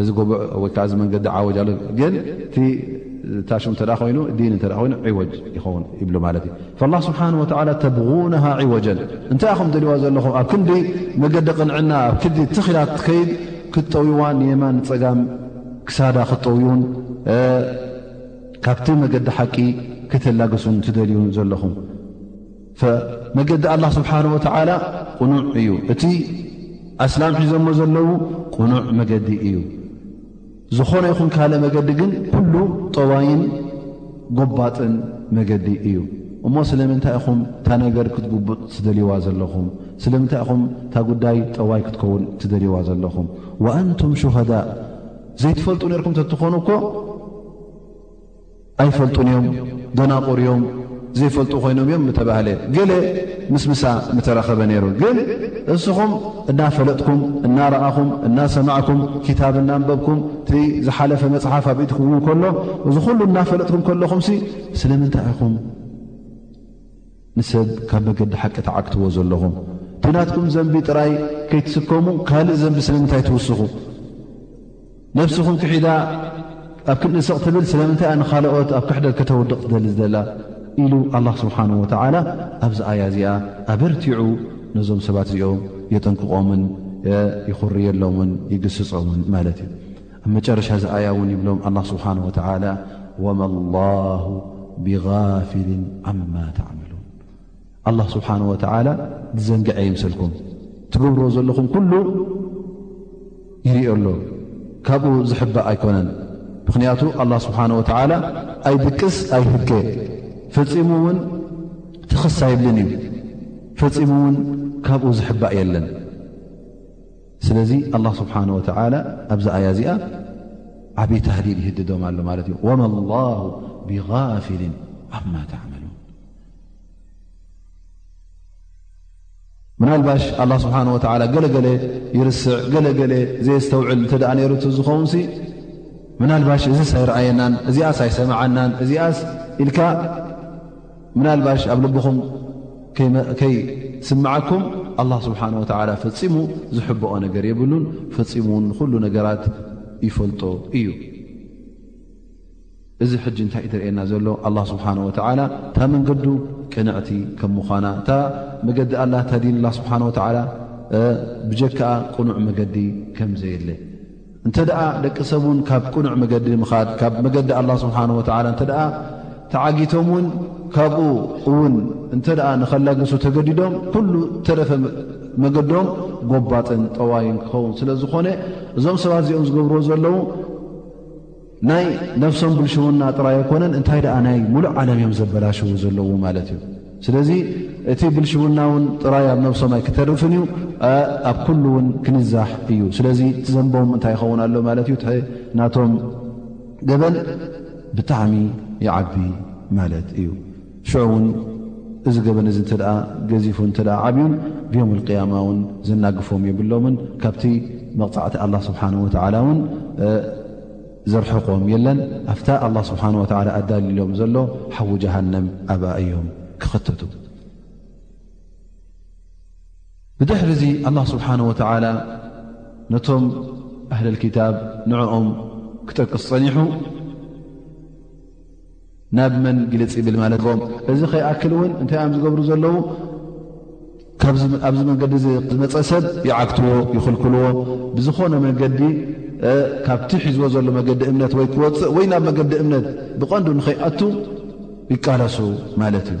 እዚ ጎቦዕ ወይከዓ እዚ መንገዲ ዓወጅ ኣሎ ግን እቲ ታሽሙ እተ ኮይኑ ዲን እተ ኮይኑ ዒወጅ ይኸውን ይብሉ ማለት እዩ ላ ስብሓን ወላ ተብغናሃ ዒወጀን እንታይ ኹም ደልዋ ዘለኹም ኣብ ክንዲ መገዲ ቕንዕና ኣብ ክዲ ትኺላ ትከይድ ክጠውይዋን ንየማን ንፀጋም ክሳዳ ክጠውዩን ካብቲ መገዲ ሓቂ ክተላግሱን ትደልዩን ዘለኹም መገዲ ኣላ ስብሓን ወተዓላ ቅኑዕ እዩ እቲ ኣስላም ሒዘሞ ዘለዉ ቅኑዕ መገዲ እዩ ዝኾነ ይኹን ካልእ መገዲ ግን ኩሉ ጠዋይን ጎባጥን መገዲ እዩ እሞ ስለምንታይ ኢኹም እታ ነገር ክትጉቡጥ ትደልይዋ ዘለኹም ስለምንታይ ኢኹም እታ ጉዳይ ጠዋይ ክትከውን ትደልይዋ ዘለኹም ወኣንቱም ሹሃዳእ ዘይትፈልጡ ነርኩም ተትኾኑ እኮ ኣይፈልጡን እዮም ደናቑር እዮም ዘይፈልጡ ኮይኖም እዮም ምተባህለ ገለ ምስ ምሳ ምተረኸበ ነይሩ ግን እስኹም እናፈለጥኩም እናረኣኹም እናሰማዕኩም ክታብ እናንበብኩም እቲ ዝሓለፈ መፅሓፍ ኣብ ኢድኩም ከሎ እዚ ኩሉ እናፈለጥኩም ከለኹም ሲ ስለምንታይ ኢኹም ንሰብ ካብ መገዲ ሓቂ ትዓግትዎ ዘለኹም እቲ ናትኩም ዘንቢ ጥራይ ከይትስከሙ ካልእ ዘንቢ ስለምንታይ ትውስኹ ነብስኹም ክሒዳ ኣብ ክንዲ ስቕ ትብል ስለምንታይ እያ ንኻልኦት ኣብ ክሕደት ከተውድቕ ትደሊ ዝደላ ኢሉ ኣላ ስብሓን ወተዓላ ኣብዚ ኣያ እዚኣ ኣበርቲዑ ነዞም ሰባት እዚኦም የጠንቅቖምን ይኹርየሎምን ይግስጾምን ማለት እዩ ኣብ መጨረሻ እዚ ኣያ እውን ይብሎም ኣላ ስብሓን ወተዓላ ወማ ላሁ ብጋፊልን ዓማ ተዕመሉን ኣላ ስብሓን ወተዓላ ዝዘንግዐ ይምሰልኩም ትገብርዎ ዘለኹም ኩሉ ይርኦ ኣሎ ካብኡ ዝሕባእ ኣይኮነን ምኽንያቱ ኣላ ስብሓን ወተዓላ ኣይድቅስ ኣይህገ ፈፂሙ እውን ትኽስ ኣይብልን እዩ ፈፂሙ እውን ካብኡ ዝሕባእ የለን ስለዚ ኣላ ስብሓን ወተዓላ ኣብዚ ኣያ እዚኣ ዓብዪ ታህዲድ ይህድዶም ኣሎ ማለት እዩ ወማ ላሁ ብጋፍልን ዓማ ተዕመሉን ምናልባሽ ኣላ ስብሓን ወተዓላ ገለገለ ይርስዕ ገለገለ ዘየስተውዕል እንተ ደኣ ነይሩ ቲ ዝኸውን ሲ ምናልባሽ እዚስ ኣይረኣየናን እዚኣስ ኣይሰምዓናን እዚኣስ ኢልካ ምናልባሽ ኣብ ልብኹም ከይስምዓኩም ኣላ ስብሓን ወተዓላ ፈፂሙ ዝሕብኦ ነገር የብሉን ፈፂሙ ውን ንኹሉ ነገራት ይፈልጦ እዩ እዚ ሕጂ እንታይ እዩ ዝርእየና ዘሎ ኣላ ስብሓን ወተዓላ እታ መንገዱ ቅንዕቲ ከም ምዃና እታ መገዲ ኣላ እታ ዲን ላ ስብሓን ወተዓላ ብጀክኣ ቅኑዕ መገዲ ከም ዘየለ እንተ ደቂ ሰብ ውን ካብ ቅኑዕ መገዲ ምኻድ ካብ መገዲ ኣላ ስብሓን ወተዓላ እንተ ተዓጊቶም ውን ካብኡ እውን እንተ ንኸላግሱ ተገዲዶም ኩሉ ተረፈ መገዶም ጎባጥን ጠዋይን ክኸውን ስለ ዝኾነ እዞም ሰባት እዚኦም ዝገብርዎ ዘለዉ ናይ ነፍሶም ብልሽውና ጥራይ ኣይኮነን እንታይ ደኣ ናይ ሙሉእ ዓለም እዮም ዘበላሽዉ ዘለዉ ማለት እዩ። ስለዚ እቲ ብልሽውና እውን ጥራይ ኣብ ነብሶም ኣይክተርፍን እዩ ኣብ ኩሉ እውን ክንዛሕ እዩ ስለዚ ትዘንቦም እንታይ ይኸውን ኣሎ ማለት እዩ ናቶም ገበን ብጣዕሚ ይዓቢ ማለት እዩ ሽዑ ውን እዚ ገበን እዚ እተ ገዚፉን እተ ዓብዩን ብዮም ቅያማ ውን ዘናግፎም የብሎምን ካብቲ መቕፃዕቲ ኣላ ስብሓን ወተላ ውን ዘርሕቆም የለን ኣብታ ኣላ ስብሓን ወላ ኣዳልሎም ዘሎ ሓዊ ጀሃንም ኣብኣ እዮም ክኽተቱ ብድሕሪ እዚ ኣላ ስብሓን ወተላ ነቶም ኣህለልክታብ ንዕኦም ክጠቅስ ፀኒሑ ናብ መን ግልፅ ይብል ማለት ም እዚ ከይኣክል እውን እንታይ እዮም ዝገብሩ ዘለዉ ኣብዚ መንገዲ ዝመፀ ሰብ ይዓግትዎ ይኽልክልዎ ብዝኾነ መንገዲ ካብቲ ሒዝዎ ዘሎ መገዲ እምነት ወይ ክወፅእ ወይ ናብ መገዲ እምነት ብቐንዱ ንኸይኣቱ ይቃለሱ ማለት እዩ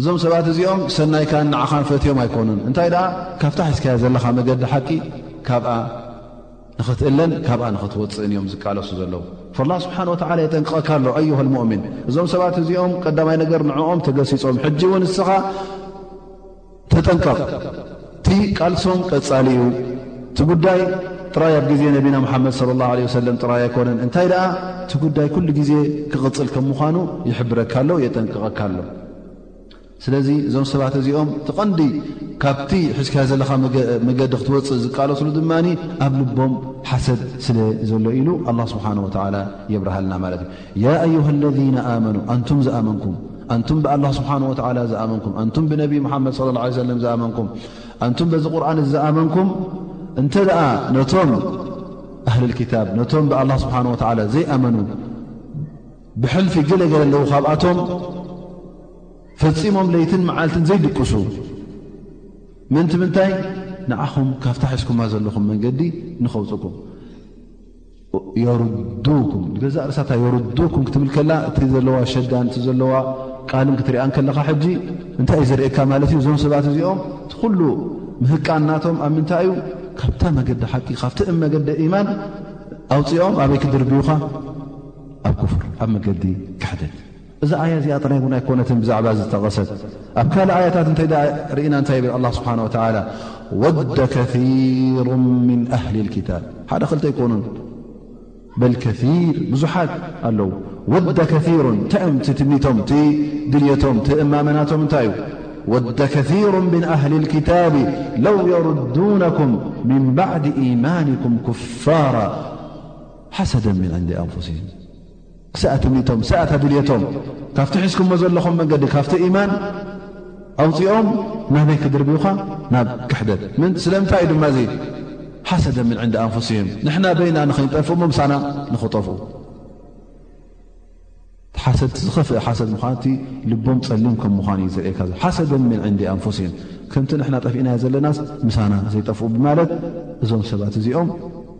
እዞም ሰባት እዚኦም ሰናይካን ንዓኻን ፈትዮም ኣይኮኑን፣ እንታይ ደኣ ካብታ ሒዝካያ ዘለኻ መገዲ ሓቂ ካብኣ ንኽትእለን ካብኣ ንኽትወፅእን እዮም ዝቃለሱ ዘለዉ። ፈላ ስብሓን ወተዓላ የጠንቅቐካ ኣሎ ኣዩሃ ልሙእሚን እዞም ሰባት እዚኦም ቀዳማይ ነገር ንዕኦም ተገሲፆም ሕጂ እውን እስኻ ተጠንቀቕ። እቲ ቃልሶም ቀጻሊ እዩ እቲ ጉዳይ ጥራይ ኣብ ግዜ ነቢና ሙሓመድ ለ ላ ለ ሰለም ጥራይ ኣይኮነን እንታይ ደኣ እቲ ጉዳይ ኩሉ ግዜ ክቕፅል ከም ምዃኑ ይሕብረካ ኣሎ የጠንቅቐካ ኣሎ ስለዚ እዞም ሰባት እዚኦም ትቐንዲ ካብቲ ሕዝካዮ ዘለካ መገዲ ክትወፅእ ዝቃለስሉ ድማ ኣብ ልቦም ሓሰድ ስለ ዘሎ ኢሉ ኣላ ስብሓን ወተላ የብርሃልና ማለት እዩ ያ ኣዩሃ ለዚነ ኣመኑ ኣንቱም ዝኣመንኩም ኣንቱም ብኣላ ስብሓን ወተዓላ ዝኣመንኩም ኣንቱም ብነቢዪ ሙሓመድ ስለ ላ ሰለም ዝኣመንኩም ኣንቱም በዚ ቁርኣን እዚ ዝኣመንኩም እንተ ደኣ ነቶም ኣህልልክታብ ነቶም ብኣላ ስብሓን ወተዓላ ዘይኣመኑ ብሕልፊ ገለገለ ኣለዉ ካብኣቶም ፈፂሞም ለይትን መዓልትን ዘይድቅሱ ምእንቲ ምንታይ ንዓኹም ካብታ ሒዝኩማ ዘለኹም መንገዲ ንኸውፅኩም የርዱኩም ንገዛእ ርሳታ የርዱኩም ክትብል ከላ እቲ ዘለዋ ሸዳን እቲ ዘለዋ ቃልን ክትሪኣን ከለኻ ሕጂ እንታይ እዩ ዘርእካ ማለት እዩ እዞም ሰባት እዚኦም እቲ ኩሉ ምህቃን ናቶም ኣብ ምንታይ እዩ ካብታ መገዲ ሓቂ ካብቲ እም መገዲ ኢማን ኣውፅኦም ኣበይ ክድርብዩኻ ኣብ ኩፍር ኣብ መገዲ ክሕደት እዛ ኣያ እዚኣ ጥራይ እውን ኣይኮነትን ብዛዕባ ዝጠቐሰት ኣብ ካልእ ኣያታት እንተ ርኢና እንታይ ይብል ኣላ ስብሓን ወተላ ወደ ከሩ ምን ኣህሊ ልክታብ ሓደ ክልተ ኣይኮኑን በል ከር ብዙሓት ኣለዉ ወደ ከሩ እንታይ እዮም ቲ ትምኒቶም ቲ ድልቶም ቲ እማመናቶም እንታይ እዩ ወደ ከሩ ምን ኣህሊ ልክታብ ለው የርዱነኩም ምን ባዕድ ኢማንኩም ኩፋራ ሓሰደ ምን ዕንዲ ኣንፍሲም ስኣ ትምኒቶም ስኣ ታድልየቶም ካብቲ ሒዝኩሞ ዘለኹም መንገዲ ካብቲ ኢማን ኣውፂኦም ናበይ ክድርብዩኻ ናብ ክሕደት ምን ስለምንታይ እዩ ድማ እዙ ሓሰደ ምን ዕንዲ ኣንፍሲህም ንሕና በይና ንኸይንጠፍእ እሞ ምሳና ንኽጠፍኡ ሓሰድ ዝኸፍእ ሓሰድ ምኳኑ እቲ ልቦም ፀሊም ከም ምኳኑ እዩ ዝርእካ ዞ ሓሰደ ምን ዕንዲ ኣንፍሲም ከምቲ ንሕና ጠፍእናዮ ዘለናስ ምሳና ዘይጠፍኡ ብማለት እዞም ሰባት እዚኦም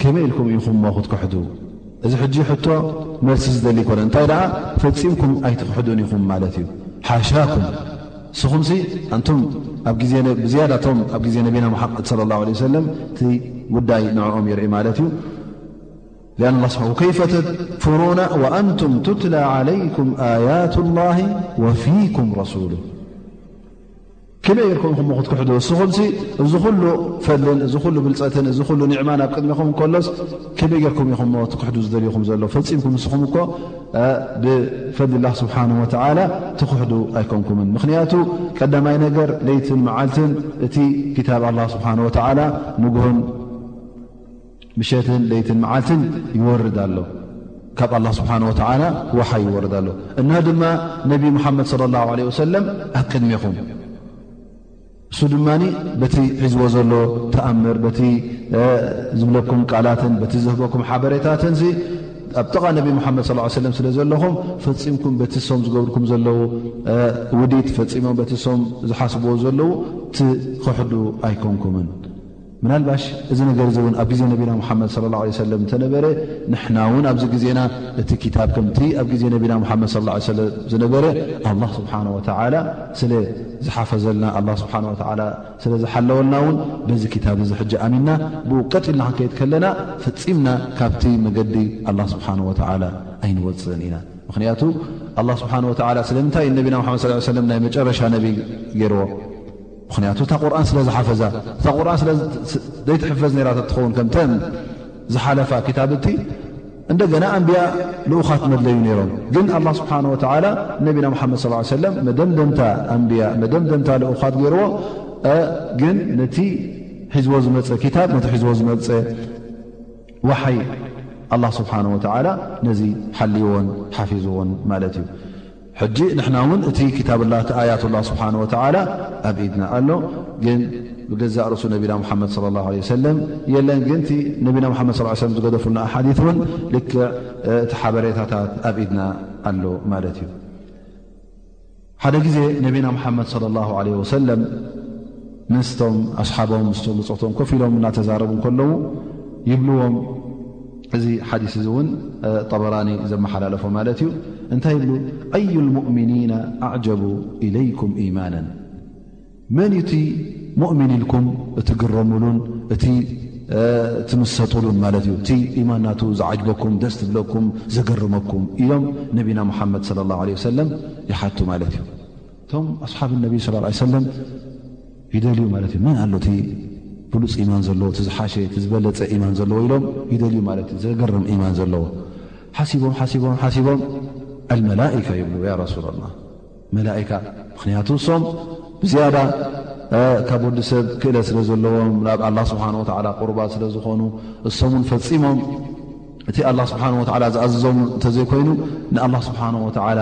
ከመይ ኢልኩም ኢኹምሞ ክትክሕዱ? እዚ ሕጂ ሕቶ መልሲ ዝደሊ ኣይኮነን፣ እንታይ ደኣ ፈጺምኩም ኣይትኽሕዱን ኢኹም ማለት እዩ። ሓሻኩም! ንስኹምሲ ኣንቱም ኣብ ግዜ ብዝያዳ እቶም ኣብ ግዜ ነቢና ሙሓመድ ሰለ ላሁ ዓለይሂ ወሰለም እቲ ጉዳይ ንዕኦም ይርኢ ማለት እዩ። ሊኣን ላ ስብሓ ወከይፈ ተክፍሩና ወኣንቱም ቱትላ ዓለይኩም ኣያት ላሂ ወፊኩም ረሱሉ ከመይ ጌርኩም ኢኹም እሞ ክትክሕዱ እስኹምሲ እዚ ኹሉ ፈልን እዚ ኹሉ ብልጸትን እዚ ኹሉ ኒዕማን ኣብ ቅድሚኹም እንከሎስ ከመይ ጌርኩም ኢኹም እሞ ትክሕዱ ዝደልኹም ዘሎ ፈጺምኩም እስኹም እኮ ብፈድሊላህ ስብሓን ወተዓላ ትክሕዱ ኣይኮንኩምን ምኽንያቱ ቀዳማይ ነገር ለይትን መዓልትን እቲ ክታብ ኣላ ስብሓን ወተዓላ ንግሆን ምሸትን ለይትን መዓልትን ይወርድ ኣሎ ካብ ኣላ ስብሓን ወተዓላ ወሓ ይወርድ ኣሎ እና ድማ ነቢ ሙሓመድ ለ ላሁ ለ ወሰለም ኣብ ቅድሜኹም እሱ ድማ በቲ ሒዝቦ ዘሎ ተኣምር በቲ ዝብለኩም ቃላትን በቲ ዝህበኩም ሓበሬታትን ዚ ኣብ ጥቓ ነቢ ሙሓመድ ስ ሰለም ስለ ዘለኹም ፈፂምኩም በቲ ሶም ዝገብርኩም ዘለዉ ውዲት ፈፂሞም በቲ ሶም ዝሓስብዎ ዘለዉ ትኽሕዱ ኣይኮንኩምን ምናልባሽ እዚ ነገር እዚ እውን ኣብ ግዜ ነቢና ሙሓመድ ስለ ላሁ ለ ሰለም እንተነበረ ንሕና እውን ኣብዚ ግዜና እቲ ክታብ ከምቲ ኣብ ግዜ ነቢና ሙሓመድ ስለ ላ ሰለም ዝነበረ ኣላ ስብሓን ወተዓላ ስለ ዝሓፈዘልና ኣላ ስብሓን ወተዓላ ስለ ዝሓለወልና እውን በዚ ክታብ እዚ ሕጂ ኣሚንና ብኡ ቀጥ ኢልና ክንከይድ ከለና ፈፂምና ካብቲ መገዲ ኣላ ስብሓን ወተዓላ ኣይንወፅእን ኢና ምክንያቱ ኣላ ስብሓን ወተዓላ ስለምንታይ እዩ ነቢና ሓመድ ስ ሰለም ናይ መጨረሻ ነቢይ ገይርዎ ምኽንያቱ እታ ቁርን ስለ ዝሓፈዛ እታ ቁርን ስለ ዘይትሕፈዝ ነራ ትኸውን ከምተን ዝሓለፋ ክታብቲ እንደገና ኣንቢያ ልኡኻት መድለዩ ነይሮም ግን ኣላ ስብሓን ወተዓላ ነቢና ሙሓመድ ስ ሰለም መደምደምታ ኣንቢያ መደምደምታ ልኡኻት ገይርዎ ግን ነቲ ሒዝቦ ዝመፀ ክታብ ነቲ ሒዝቦ ዝመፀ ዋሓይ ኣላ ስብሓን ወተዓላ ነዚ ሓልዎን ሓፊዝዎን ማለት እዩ ሕጂ ንሕና ውን እቲ ክታብላህ ኣያትላህ ስብሓን ወተዓላ ኣብ ኢድና ኣሎ ግን ብገዛእ ርእሱ ነቢና ሙሓመድ ለ ላ ለ ሰለም የለን ግን እቲ ነቢና ሓመድ ስ ሰለም ዝገደፉልና ኣሓዲ እውን ልክዕ እቲ ሓበሬታታት ኣብ ኢድና ኣሎ ማለት እዩ ሓደ ግዜ ነቢና ሙሓመድ ለ ላ ለ ወሰለም ምስቶም ኣስሓቦም ምስቶም ብፆቶም ኮፍ ኢሎም እናተዛረቡ ከለዉ ይብልዎም እዚ ሓዲስ እዚ እውን ጠበራኒ ዘመሓላለፎ ማለት እዩ እንታይ ይብሉ ኣዩ ልሙእምኒና ኣዕጀቡ ኢለይኩም ኢማና መን እቲ ሙእምን ኢልኩም እቲ ግረምሉን እቲ ትምሰጡሉን ማለት እዩ እቲ ኢማን ናቱ ዝዓጅበኩም ደስ ትብለኩም ዘገርመኩም ኢሎም ነቢና ሙሓመድ ለ ላ ለ ሰለም ይሓቱ ማለት እዩ እቶም ኣስሓብ ነቢ ስ ሰለም ይደልዩ ማለት እዩ መን ኣሎቲ ብሉፅ ኢማን ዘለዎ እቲ ዝሓሸ እቲ ዝበለፀ ኢማን ዘለዎ ኢሎም ይደልዩ ማለት እዩ ዘገርም ኢማን ዘለዎ ሓሲቦም ሓሲቦም ሓሲቦም ኣልመላካ ይብሉ ያ ረሱላ ላ መላካ ምክንያቱ እሶም ብዝያዳ ካብ ወዲ ሰብ ክእለት ስለ ዘለዎም ናብ ኣላ ስብሓን ወላ ቁርባት ስለ ዝኾኑ እሶም ውን ፈፂሞም እቲ ኣላ ስብሓን ወላ ዝኣዘዞም እንተዘይኮይኑ ንኣላ ስብሓን ወላ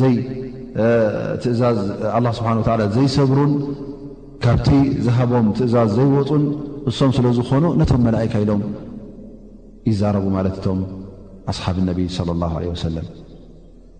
ዘይትእዛዝ ኣላ ስብሓ ወላ ዘይሰብሩን ካብቲ ዝሃቦም ትእዛዝ ዘይወፁን እሶም ስለ ዝኾኑ ነቶም መላእካ ኢሎም ይዛረቡ ማለት እቶም ኣስሓብ ነቢይ ለ ላ ለ ወሰለም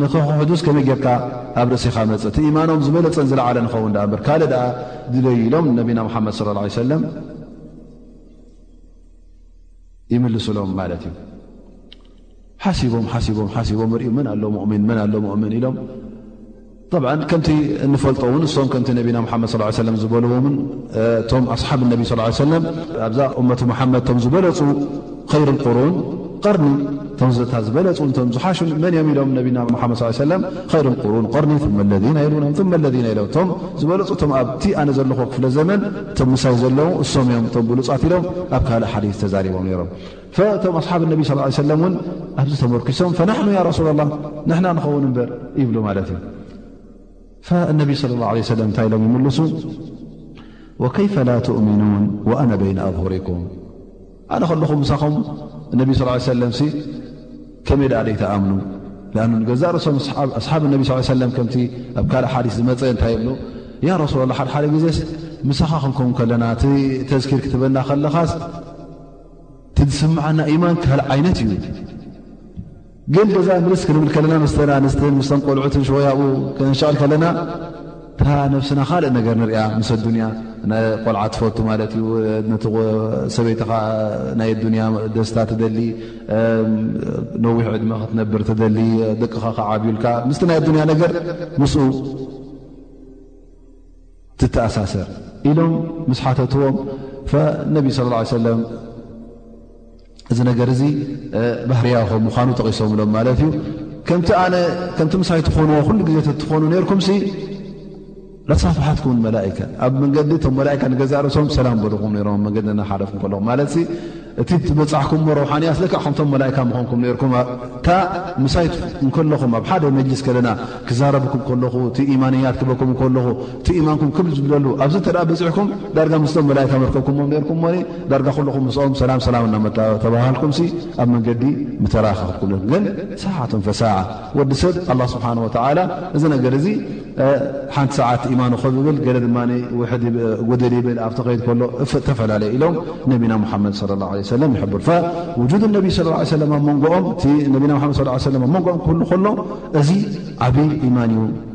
ንኽክሕዱስ ከመይ ጌርካ ኣብ ርእሲኻ መጽእ? እቲ ኢማኖም ዝበለጸን ዝለዓለ ንኸውን ደኣ እምበር ካልእ ደኣ ድለዩ ኢሎም ንነቢና ሙሓመድ ስለ ላ ሰለም ይምልሱሎም ማለት እዩ። ሓሲቦም ሓሲቦም ሓሲቦም ርእዩ መን ኣሎ ሙእምን መን ኣሎ ሙእምን ኢሎም ጠብዓ ከምቲ እንፈልጦ እውን እሶም ከምቲ ነቢና ሓመድ ስ ሰለም ዝበልዎምን እቶም ኣስሓብ ነቢ ስ ሰለም ኣብዛ እመት መሓመድ እቶም ዝበለጹ ኸይሩ ልቁሩን ቐርኒ እቶም ዘታ ዝበለፁ እቶም ዝሓሹ መን እዮም ኢሎም ነቢና ሙሓመድ ስ ሰለም ኸይሩ ልቁሩን ቐርኒ ثመ ለذና የሉናም ثመ ለذና የሉናም እቶም ዝበለፁ እቶም ኣብቲ ኣነ ዘለኹዎ ክፍለ ዘመን እቶም ምሳይ ዘለዉ እሶም እዮም እቶም ብሉፃት ኢሎም ኣብ ካልእ ሓዲስ ተዛሪቦም ነይሮም ፈእቶም ኣስሓብ ነቢ ስ ሰለም እውን ኣብዚ ተመርኪሶም ፈናሕኑ ያ ረሱላ ላህ ንሕና ንኸውን እምበር ይብሉ ማለት እዩ ፈእነቢ ስለ ላሁ ለ ሰለም እንታይ ኢሎም ይምልሱ ወከይፈ ላ ትእሚኑን ወኣነ በይነ ኣظሁሪኩም ኣነ ከለኹ ምሳኹም እነቢ ስ ሰለም ሲ ከመይ ደኣ ደይተኣምኑ ኣ ንገዛእ ርእሶም ኣስሓብ እነቢ ስ ሰለም ከምቲ ኣብ ካልእ ሓዲስ ዝመፀ እንታይ ይብሉ ያ ረሱላ ላ ሓደሓደ ግዜስ ምሳኻ ክንከውን ከለና እቲ ተዝኪር ክትበና ከለኻስ እቲ ዝስምዓና ኢማን ካልእ ዓይነት እዩ ግን ገዛ ምልስ ክንብል ከለና ምስ ኣንስትን ምስቶም ቆልዑትን ሽወያኡ ከነሸቅል ከለና እታ ነብስና ካልእ ነገር ንሪያ ምስ ኣዱንያ ቆልዓ ትፈቱ ማለት እዩ ነቲ ሰበይትኻ ናይ ኣዱንያ ደስታ ትደሊ ነዊሕ ዕድመ ክትነብር ትደሊ ደቅኻ ክዓብዩልካ ምስቲ ናይ ኣዱንያ ነገር ምስኡ ትተኣሳሰር ኢሎም ምስ ሓተትዎም ነቢ ስለ ላ ሰለም እዚ ነገር እዚ ባህርያዊ ከም ምዃኑ ጠቒሶምሎም ማለት እዩ ከምቲ ኣነ ከምቲ ምሳይ ትኾንዎ ኩሉ ግዜ ተትኾኑ ነርኩም ሲ ላሳፍሓትኩምን መላእካ ኣብ መንገዲ እቶም መላእካ ንገዛ ርእሶም ሰላም በልኹም ነሮም ኣብ መንገዲ ናሓለፍኩም ከለኹም ማለት እቲ ትበፃሕኩምሞ ረውሓንያ ስለካ ከምቶም መላእካ ምኾንኩም ነርኩም ካ ምሳይ እንከለኹም ኣብ ሓደ መጅሊስ ከለና ክዛረብኩም ከለኹ እቲ ኢማንያት ክበኩም ከለኹ እቲ ኢማንኩም ክብ ዝብለሉ ኣብዚ እተ በፂሕኩም ዳርጋ ምስቶም መላይካ መርከብኩምም ነርኩምሞ ዳርጋ ኩልኹም ምስኦም ሰላም ሰላም እናተባሃልኩምሲ ኣብ መንገዲ ምተራኸክኩም ነርኩም ግን ሰዓትን ፈሳዓ ወዲ ሰብ ኣላ ስብሓን ወተዓላ እዚ ነገር እዚ ሓንቲ ሰዓት ኢማኑ ከብብል ገለ ድማ ውሕድ ጉድል ይብል ኣብቲ ከይድ ከሎ እፈላለየ ኢሎም ነቢና ሙሓመድ ለ ላ ለ ሰለም ይሕብር ውጁድ ነቢ ስ ሰለም ኣብ መንጎኦም እቲ ነቢና ሓመድ ስ ሰለም ኣብ መንጎኦም ክህሉ ከሎ እዚ ዓብይ ኢማን እዩ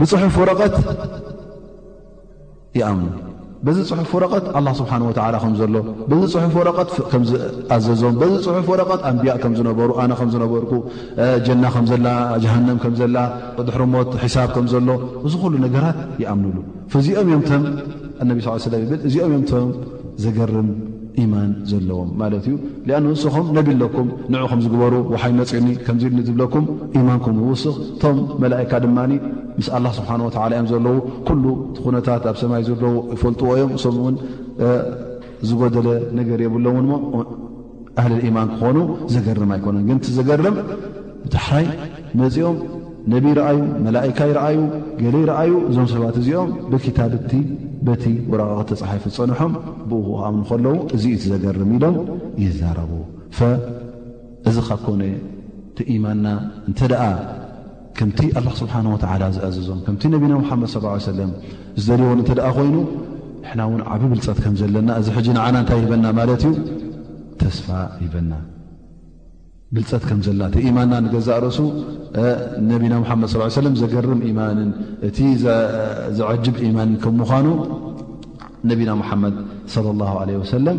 ብፅሑፍ ወረቐት ይኣምኑ በዚ ፅሑፍ ወረቐት ኣላ ስብሓን ወተላ ከም ዘሎ በዚ ፅሑፍ ወረቐት ከም ዝኣዘዞም በዚ ፅሑፍ ወረቐት ኣንቢያ ከም ዝነበሩ ኣነ ከም ዝነበርኩ ጀና ከም ዘላ ጀሃንም ከም ዘላ ድሕሪ ሞት ሕሳብ ከም ዘሎ እዚ ኩሉ ነገራት ይኣምኑሉ እዚኦም እዮም ቶም እነቢ ስ ስለም ይብል እዚኦም እዮም ቶም ዘገርም ኢማን ዘለዎም ማለት እዩ ሊኣ ንስኹም ነቢ ኣለኩም ንዑ ከምዚ ግበሩ ውሓይ መፅኡኒ ከምዚ ኢልኒ ዝብለኩም ኢማንኩም ይውስኽ እቶም መላእካ ድማ ምስ ኣላ ስብሓን ወተላ እዮም ዘለዉ ኩሉ እቲ ኩነታት ኣብ ሰማይ ዘለዉ ይፈልጥዎ እዮም እሶም እውን ዝጎደለ ነገር የብሎምን ሞ ኣህለል ኢማን ክኾኑ ዘገርም ኣይኮነን ግን እቲ ዘገርም ብዳሕራይ መጺኦም ነቢ ረኣዩ መላእካ ይረኣዩ ገለ ይረኣዩ እዞም ሰባት እዚኦም ብክታብቲ በቲ ወረቓቕቲ ተጻሒፉ ዝጸንሖም ብኡ ክኣምኑ ከለዉ እዚ እዩ ዘገርም ኢሎም ይዛረቡ ፈ እዚ ካብ ኮነ እቲ ኢማንና እንተ ደኣ ከምቲ ኣላህ ስብሓን ወተዓላ ዝኣዘዞም ከምቲ ነቢና ሙሓመድ ስ ላ ሰለም ዝደልዎን እንተ ደኣ ኮይኑ ንሕና እውን ዓብ ብልፀት ከም ዘለና እዚ ሕጂ ንዓና እንታይ ይህበና ማለት እዩ ተስፋ ይህበና ብልፀት ከም ዘላ እቲ ኢማንና ንገዛእ ርእሱ ነቢና ሙሓመድ ስ ሰለም ዘገርም ኢማንን እቲ ዘዐጅብ ኢማንን ከም ምዃኑ ነቢና ሙሓመድ ለ ላ ለ ወሰለም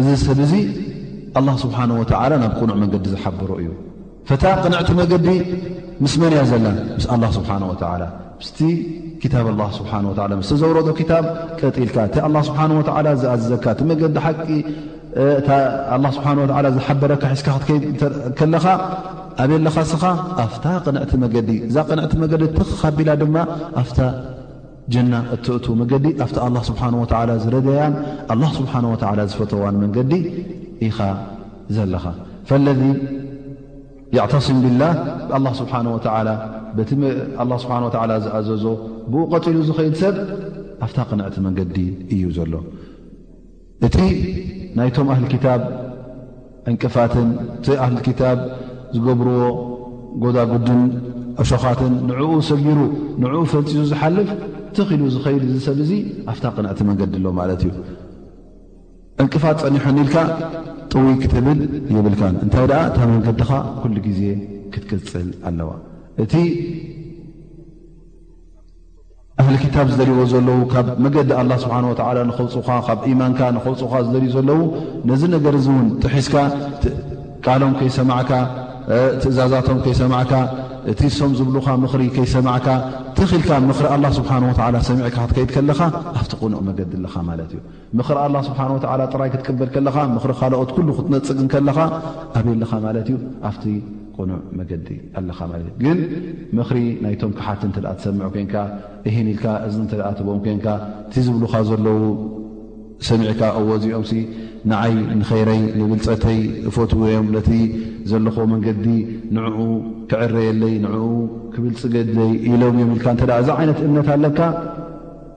እዚ ሰብ እዚ ኣላ ስብሓን ወተዓላ ናብ ቅኑዕ መንገዲ ዝሓበሮ እዩ ፈታ ቅንዕቲ መገዲ ምስ መን እያ ዘላ ምስ ኣላ ስብሓን ወተዓላ ምስቲ ክታብ ኣላ ስብሓን ወላ ምስተዘውረዶ ክታብ ቀጢልካ እቲ ኣላ ስብሓን ወተዓላ ዝኣዘዘካ እቲ መገዲ ሓቂ እታ ኣላ ስብሓን ወላ ዝሓበረካ ሒዝካ ክትከይድ ከለኻ ኣበየ ኣለኻ ስኻ ኣፍታ ቅንዕቲ መገዲ እዛ ቅንዕቲ መገዲ ተክካቢላ ድማ ኣፍታ ጀና እተእትዉ መገዲ ኣብቲ ኣላ ስብሓን ወተዓላ ዝረደያን ኣላ ስብሓን ወተዓላ ዝፈተዋን መንገዲ ኢኻ ዘለኻ ፈለዚ የዕተስም ብላህ ብኣላ ስብሓን ወተዓላ በቲ ኣላ ስብሓን ወተዓላ ዝኣዘዞ ብኡ ቀፂሉ ዝኸይድ ሰብ ኣብታ ቅንዕቲ መንገዲ እዩ ዘሎ እቲ ናይቶም ኣህል ክታብ ዕንቅፋትን እቲ ኣህል ክታብ ዝገብርዎ ጎዳጉድን ዕሾኻትን ንዕኡ ሰጊሩ ንዕኡ ፈንፂዙ ዝሓልፍ ትኽ ኢሉ ዝኸይድ እዚ ሰብ እዙ ኣብታ ቅንዕቲ መንገዲ ኣሎ ማለት እዩ ዕንቅፋት ፀኒሖኒ ኢልካ ጥውይ ክትብል የብልካን እንታይ ደኣ እታ መንገድኻ ኩሉ ግዜ ክትቅፅል ኣለዋ እቲ ኣህሊ ክታብ ዝደልይዎ ዘለዉ ካብ መገዲ ኣላ ስብሓን ወተዓላ ንኸውፁኻ ካብ ኢማንካ ንኸውፁኻ ዝደልዩ ዘለዉ ነዚ ነገር እዚ እውን ጥሒስካ ቃሎም ከይሰማዕካ ትእዛዛቶም ከይሰማዕካ እቲ ሶም ዝብሉኻ ምኽሪ ከይሰማዕካ ትኽኢልካ ምኽሪ ኣላ ስብሓን ወተዓላ ሰሚዕካ ክትከይድ ከለኻ ኣብቲ ቕኑዕ መገዲ ኣለኻ ማለት እዩ ምኽሪ ኣላህ ስብሓን ወተዓላ ጥራይ ክትቅበል ከለኻ ምኽሪ ካልኦት ኩሉ ክትነጽግ እንከለኻ ኣበይ ኣለኻ ማለት እዩ ኣብቲ ቕኑዕ መገዲ ኣለኻ ማለት እዩ ግን ምኽሪ ናይቶም ክሓት እንተ ትሰምዑ ኮንካ እሂን ኢልካ እዝ እንተ ትቦም ኮንካ እቲ ዝብሉኻ ዘለዉ ሰሚዕካ እወዚኦም ሲ ንዓይ ንኸይረይ ንብልፀተይ እፈትው እዮም ነቲ ዘለኹ መንገዲ ንዕኡ ክዕረየለይ ንኡ ክብልፅገድለይ ኢሎም እዮም ኢልካ እተ እዚ ዓይነት እምነት ኣለካ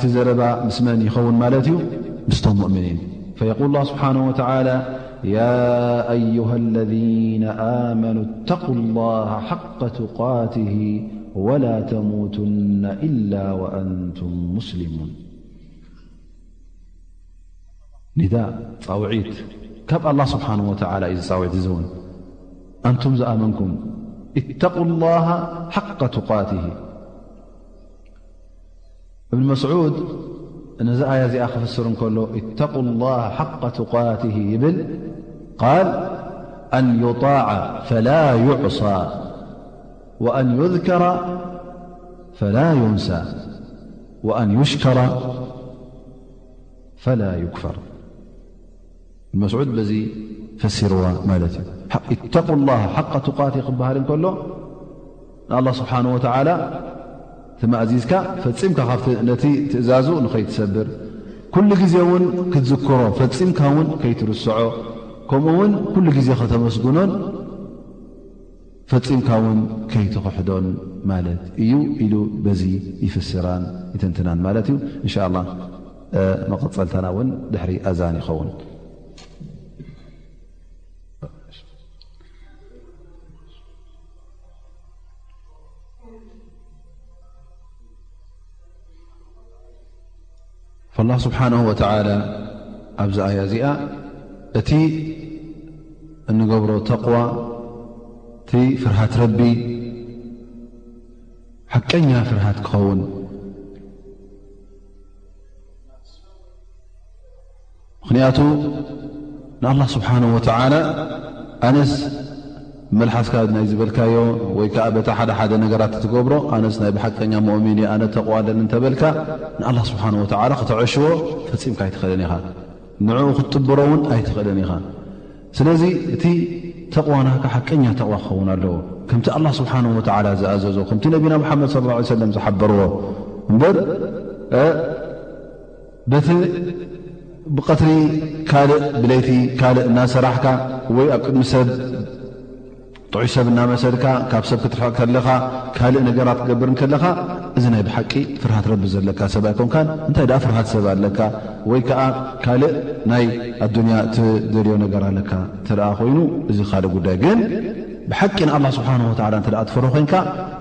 ت زر سم يخون مالت ست مؤمنين فيقول الله سبحانه وتعالى يا أيها الذين آمنوا اتقوا الله حق تقاته ولا تموتن إلا وأنتم مسلمون نداء وعي ك الله سبحانه وتعالى ذ وعن أن تمزأ منكم اتقوا الله حق تقاته ابن مسعود خفسره اتقوا الله حق تقاته ب قال أن يطاع فلا يعصى وأن يذكر فلا ينسى وأن يشكر فلا يكفر መስዑድ በዚ ፈሲርዋ ማለት እዩ እተቁ ላ ሓቃ ትቃት ክበሃል እንከሎ ንኣላ ስብሓን ወተዓላ ተማእዚዝካ ፈፂምካ ካብቲ ነቲ ትእዛዙ ንኸይትሰብር ኩሉ ግዜ እውን ክትዝክሮ ፈፂምካ እውን ከይትርስዖ ከምኡ እውን ኩሉ ግዜ ከተመስግኖን ፈጺምካ ውን ከይትኽሕዶን ማለት እዩ ኢሉ በዚ ይፍስራን ይትንትናን ማለት እዩ። እን ሻ ኣላ መቐጸልታና ውን ድሕሪ ኣዛን ይኸውን። ኣላህ ስብሓንሁ ወተዓላ ኣብዚ ኣያ እዚኣ እቲ እንገብሮ ተቕዋ እቲ ፍርሃት ረቢ ሓቀኛ ፍርሃት ክኸውን ምኽንያቱ ንኣላ ስብሓን ወተላ ኣነስ መልሓስካ ናይ ዝበልካዮ ወይ ከዓ በታ ሓደ ሓደ ነገራት እትገብሮ ኣነስ ናይ ብሓቀኛ ሞእሚን እ ኣነ ተቕዋለኒ እንተበልካ ንኣላ ስብሓን ወተላ ክተዐሽዎ ፈፂምካ ኣይትኽእልን ኢኻ ንዕኡ ክትጥብሮ እውን ኣይትኽእልን ኢኻ ስለዚ እቲ ተቕዋናካ ሓቀኛ ተቕዋ ክኸውን ኣለዎ ከምቲ ኣላ ስብሓን ወተላ ዝኣዘዞ ከምቲ ነቢና ምሓመድ ለ ሰለም ዝሓበርዎ እምበር በቲ ብቐትሪ ካልእ ብለይቲ ካልእ እናሰራሕካ ወይ ኣብ ቅድሚ ሰብ ጥዑይ ሰብ እናመሰልካ ካብ ሰብ ክትርሕቕ ከለኻ ካልእ ነገራት ክገብር ከለኻ እዚ ናይ ብሓቂ ፍርሃት ረቢ ዘለካ ሰብ ኣይኮንካን እንታይ ደኣ ፍርሃት ሰብ ኣለካ ወይ ከዓ ካልእ ናይ ኣዱንያ እትደልዮ ነገር ኣለካ እተኣ ኮይኑ እዚ ካልእ ጉዳይ ግን ብሓቂ ንኣላ ስብሓን ወላ እተ ትፈሮ ኮይንካ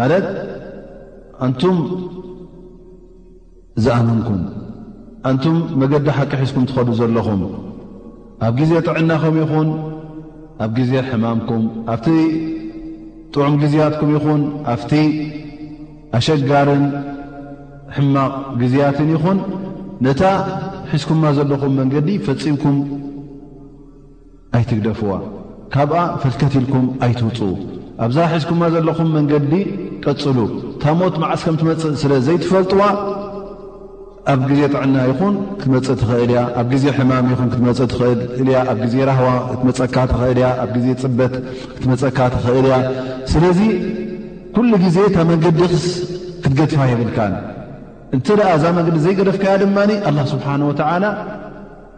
ማለት ኣንቱም ዝኣመንኩም ኣንቱም መገዲ ሓቂ ሒዝኩም ትኸዱ ዘለኹም ኣብ ግዜ ጥዕናኹም ይኹን ኣብ ግዜ ሕማምኩም ኣብቲ ጥዑም ግዜያትኩም ይኹን ኣብቲ ኣሸጋርን ሕማቕ ግዜያትን ይኹን ነታ ሒዝኩማ ዘለኹም መንገዲ ፈፂምኩም ኣይትግደፍዋ ካብኣ ፈልከት ኢልኩም ኣይትውጹ ኣብዛ ሒዝኩማ ዘለኹም መንገዲ ቀጽሉ እታ ሞት መዓስ ከም ትመጽእ ስለ ዘይትፈልጥዋ ኣብ ግዜ ጥዕና ይኹን ክትመጽእ ትኽእል እያ ኣብ ግዜ ሕማም ይኹን ክትመጽእ ትኽእል እያ ኣብ ግዜ ራህዋ ክትመጸካ ትኽእል እያ ኣብ ግዜ ጽበት ክትመጸካ ትኽእል እያ ስለዚ ኩሉ ግዜ እታ መንገዲ ክስ ክትገድፋ የብልካን እንተ እዛ መንገዲ ዘይገደፍካያ ድማ ኣላ ስብሓን ወተዓላ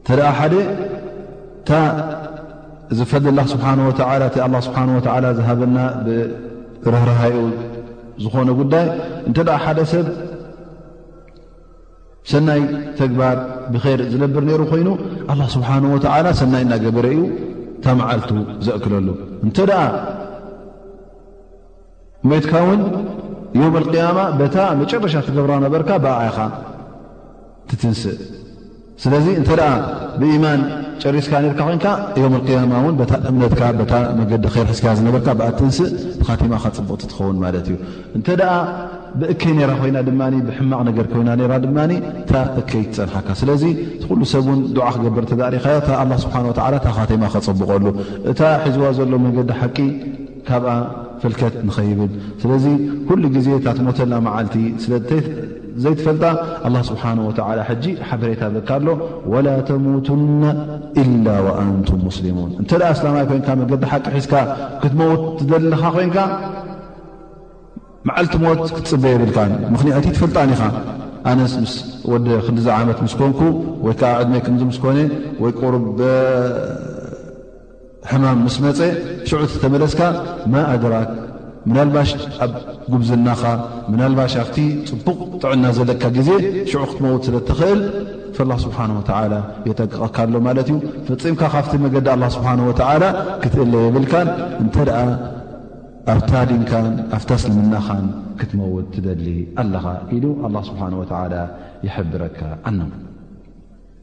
እተ ሓደ እታ እዚ ፈሊ ላ ስብሓ ወ እቲ ኣ ስብሓ ወ ዝሃበና ብርህርሃኡ ዝኾነ ጉዳይ እንተ ሓደ ሰብ ሰናይ ተግባር ብር ዝነብር ነይሩ ኮይኑ ኣላ ስብሓ ወ ሰናይ እናገበረ እዩ እታ መዓልቱ ዘእክለሉ እተ ሞይትካ ውን ዮም ኣልቅያማ በታ መጨረሻ ትገብራ ነበርካ ብኣ ኢኻ ትትንስእ ስለዚ እንተ ብኢማን ጨሪስካ ነርካ ኮንካ ዮም ኣልቅያማ እውን በታ እምነትካ በታ መገዲ ኸይር ሕዝካያ ዝነበርካ ብኣ ትንስእ ብኻቲማኻ ፅቡቕቲ ትኸውን ማለት እዩ እንተ ብእከይ ነራ ኮይና ድማ ብሕማቕ ነገር ኮይና ነራ ድማ እታ እከይ ትፀንሓካ ስለዚ እቲ ኩሉ ሰብ እውን ዱዓ ክገብር ተዳሪካዮ እታ ኣላ ስብሓን ወተላ እታ ካቴማ ከፀብቀሉ እታ ሒዝዋ ዘሎ መንገዲ ሓቂ ካብኣ ፈልከት ንኸይብል ስለዚ ኩሉ ግዜ እታ ትሞተላ መዓልቲ ስለ ዘይትፈልጣ ኣላ ስብሓን ወተላ ሕጂ ሓበሬታ በካ ኣሎ ወላ ተሙቱና ኢላ ወኣንቱም ሙስሊሙን እንተ ኣስላማይ ኮይንካ መገዲ ሓቂ ሒዝካ ክትመውት ትደልኻ ኮይንካ መዓልቲ ሞት ክትፅበ የብልካ ምኽንያት ትፈልጣን ኢኻ ኣነስ ምስ ወዲ ክንዲዚ ዓመት ምስ ኮንኩ ወይ ከዓ ዕድመይ ክምዚ ምስ ኮነ ወይ ቁርብ ሕማም ምስ መጸ ሽዑ ተመለስካ ማ ኣድራክ ምናልባሽ ኣብ ጉብዝናኻ ምናልባሽ ኣብቲ ጽቡቕ ጥዕና ዘለካ ግዜ ሽዑ ክትመውት ስለ እትኽእል ፈላ ስብሓን ወተዓላ የጠቅቐካ ኣሎ ማለት እዩ ፈጺምካ ካብቲ መገዲ ኣላ ስብሓን ወተዓላ ክትእለ የብልካን እንተ ደኣ ኣብታ ዲንካን ኣብታ እስልምናኻን ክትመውት ትደሊ ኣለኻ ኢሉ ኣላ ስብሓን ወተዓላ ይሕብረካ ኣኖ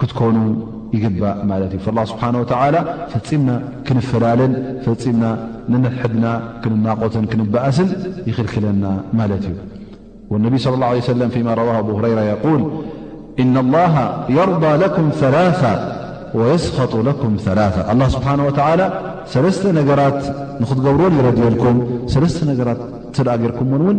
ክትኮኑ ይግባእ ማለት እዩ ላ ስብሓን ወተዓላ ፈፂምና ክንፈላለን ፈፂምና ንንሕድና ክንናቆትን ክንበኣስን ይኽልክለና ማለት እዩ ወነቢ ስለ ላ ሰለም ፊማ ረዋ ኣቡ ሁረይራ የቁል እና ላሃ የርዳ ለኩም ሰላሳ ወየስኸጡ ለኩም ሰላሳ ኣላ ስብሓን ወተዓላ ሰለስተ ነገራት ንኽትገብርዎን ይረድየልኩም ሰለስተ ነገራት እተደኣ ጌርኩምዎን እውን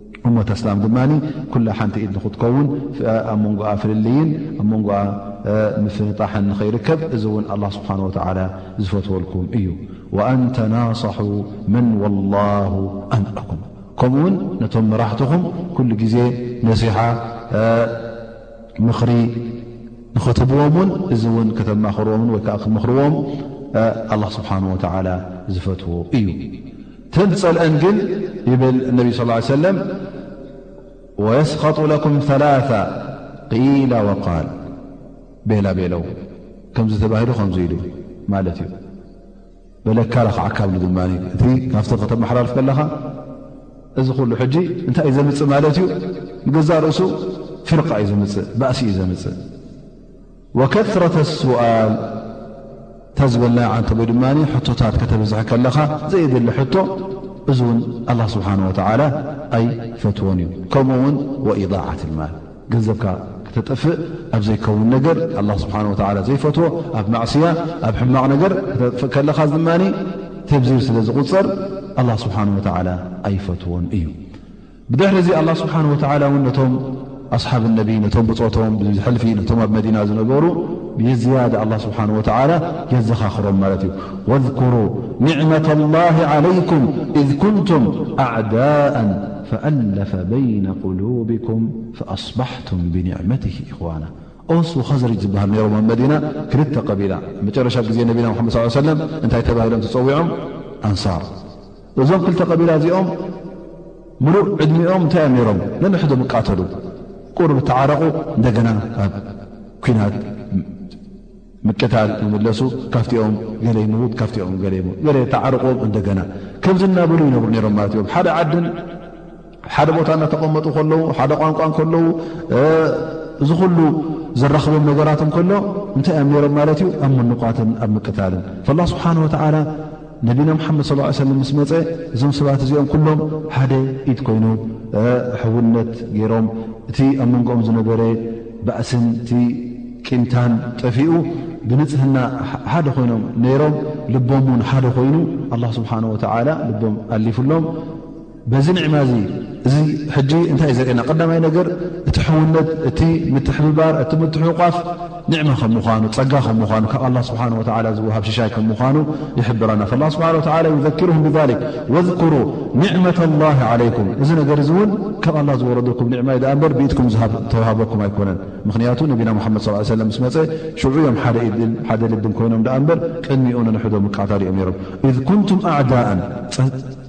እመት ኣስላም ድማ ኩላ ሓንቲ ኢድ ንክትከውን ኣብ መንጎኣ ፍልልይን ኣብ መንጎኣ ምፍንጣሕን ንኸይርከብ እዚ እውን ኣላ ስብሓን ወተዓላ ዝፈትወልኩም እዩ ወኣን ተናሳሑ መን ወላሁ ኣምረኩም ከምኡ ውን ነቶም መራሕትኹም ኩሉ ግዜ ነሲሓ ምኽሪ ንኽትብዎም ውን እዚ እውን ከተማኽርዎምን ወይከዓ ክትምኽርዎም ኣላ ስብሓን ወተዓላ ዝፈትዎ እዩ ተንጸልእን ግን ይብል እነቢ ስ ሰለም ወየስኸጡ ለኩም ላث ቂላ ወቃል ቤላ ቤለው ከምዚ ተባሂሉ ከምዙ ኢሉ ማለት እዩ በለካ ረክዓካብሉ ድማ እቲ ካብቲ ከተመሓላልፍ ከለኻ እዚ ኩሉ ሕጂ እንታይ እዩ ዘምፅእ ማለት እዩ ንገዛእ ርእሱ ፍርቃ እዩ ዘምፅእ ባእሲ እዩ ዘምፅእ ወከትረተ ኣስዋል ተዝብል ናይ ዓንተ ወይ ድማ ሕቶታት ከተብዝሐ ከለኻ ዘየድሊ ሕቶ እዚ እውን ኣላ ስብሓን ወተዓላ ኣይፈትዎን እዩ ከምኡ እውን ወኢዳዓት ልማል ገንዘብካ ክተጥፍእ ኣብ ዘይከውን ነገር ኣላ ስብሓን ወተዓላ ዘይፈትዎ ኣብ ማዕስያ ኣብ ሕማቕ ነገር ክተጥፍእ ከለኻ ድማ ተብዚር ስለ ዝቁፅር ኣላ ስብሓን ወተዓላ ኣይፈትዎን እዩ ብድሕሪ እዚ ኣላ ስብሓን ወተዓላ እውን ነቶም ኣስሓብ ነቢ ነቶም ብፆቶም ብዝሕልፊ ነቶም ኣብ መዲና ዝነበሩ ብዝያደ ኣላ ስብሓን ወተዓላ የዘኻኽሮም ማለት እዩ ወዝኩሩ ኒዕመት ላ ዓለይኩም እዝ ኩንቱም ኣዕዳእን ፈኣለፈ በይነ ቁሉብኩም ፈኣስባሕቱም ብኒዕመት ይዋና ኦስ ወኸዝርጅ ዝበሃል ነሮም ኣብ መዲና ክልተ ቀቢላ መጨረሻ ግዜ ነቢና ሓመድ ስ ሰለም እንታይ ተባሂሎም ተፀዊዖም ኣንሳር እዞም ክልተ ቀቢላ እዚኦም ምሉእ ዕድሚኦም እንታይ እዮም ነይሮም ነንሕዶም ይቃተሉ ቁሩብ ተዓረቑ እንደገና ካብ ኩናት ምቅታል ይምለሱ ካብቲኦም ገለ ይምውት ካብቲኦም ገለ ይውት ገለ ተዓርቑዎም እንደገና ከምዚ እናበሉ ይነብሩ ነይሮም ማለት እዮም ሓደ ዓድን ሓደ ቦታ እናተቐመጡ ከለዉ ሓደ ቋንቋ እንከለዉ እዚ ኩሉ ዝራኽቦም ነገራት እንከሎ እንታይ እዮም ነይሮም ማለት እዩ ኣብ ምንቋትን ኣብ ምቅታልን ላ ስብሓን ወተዓላ ነቢና ምሓመድ ስ ሰለም ምስ መፀ እዞም ሰባት እዚኦም ኩሎም ሓደ ኢድ ኮይኑ ሕውነት ገይሮም እቲ ኣብ መንጎኦም ዝነበረ ባእስን እቲ ቂምታን ጠፊኡ ብንፅህና ሓደ ኮይኖም ነይሮም ልቦም እውን ሓደ ኮይኑ ኣላ ስብሓን ወተዓላ ልቦም ኣሊፉሎም በዚ ኒዕማ እዚ እዚ ሕጂ እንታይ እዩ ዘርእየና ቀዳማይ ነገር እቲ ሕውነት እቲ ምትሕብባር እቲ ምትሕቋፍ ኒዕማ ከም ምዃኑ ጸጋ ከም ምዃኑ ካብ ኣላ ስብሓን ወተዓላ ዝወሃብ ሽሻይ ከም ምዃኑ ይሕብረና ላ ስብሓን ወተዓላ ዩዘኪርሁም ብዛሊክ ወዝኩሩ ኒዕመት ላሂ ዓለይኩም እዚ ነገር እዚ እውን ካብ ኣላ ዝወረደኩም ኒዕማ ዩ ድኣ እምበር ብኢትኩም ዝተውሃበኩም ኣይኮነን ምኽንያቱ ነቢና ሙሓመድ ስ ሰለም ምስ መፀ ሽዑ እዮም ሓደ ኢድን ሓደ ልብን ኮይኖም ድኣ እምበር ቅድሚኡ ነንሕዶ ምቃታል እዮም ነሮም ኢዝ ኩንቱም ኣዕዳእን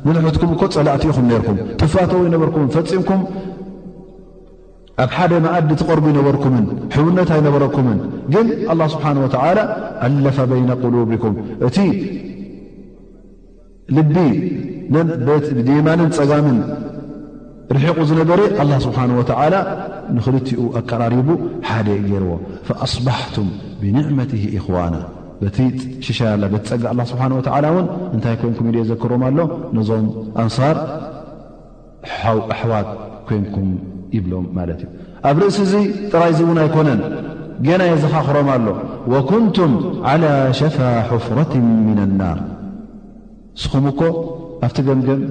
ንንሕትኩም እኮ ፀላእቲ ኢኹም ነርኩም ትፋተው ኣይነበርኩምን ፈፂምኩም ኣብ ሓደ መኣዲ ትቐርቡ ይነበርኩምን ሕውነት ኣይነበረኩምን ግን ኣላ ስብሓን ወተላ ኣለፋ በይነ ቅሉብኩም እቲ ልቢ ብየማንን ፀጋምን ርሒቑ ዝነበረ ኣላ ስብሓን ወተዓላ ንኽልቲኡ ኣቀራሪቡ ሓደ ገይርዎ ፈኣስባሕቱም ብኒዕመት እኽዋና በቲ ሽሻይ ኣላ በቲ ፀጋ ኣላ ስብሓን ወተዓላ እውን እንታይ ኮንኩም ኢሉ የዘክሮም ኣሎ ነዞም ኣንሳር ሓው ኣሕዋት ኮንኩም ይብሎም ማለት እዩ ኣብ ርእሲ እዚ ጥራይ እዚ እውን ኣይኮነን ገና የዘኻኽሮም ኣሎ ወኩንቱም ዓላ ሸፋ ሑፍረት ምን ኣናር ንስኹም እኮ ኣብቲ ገምገም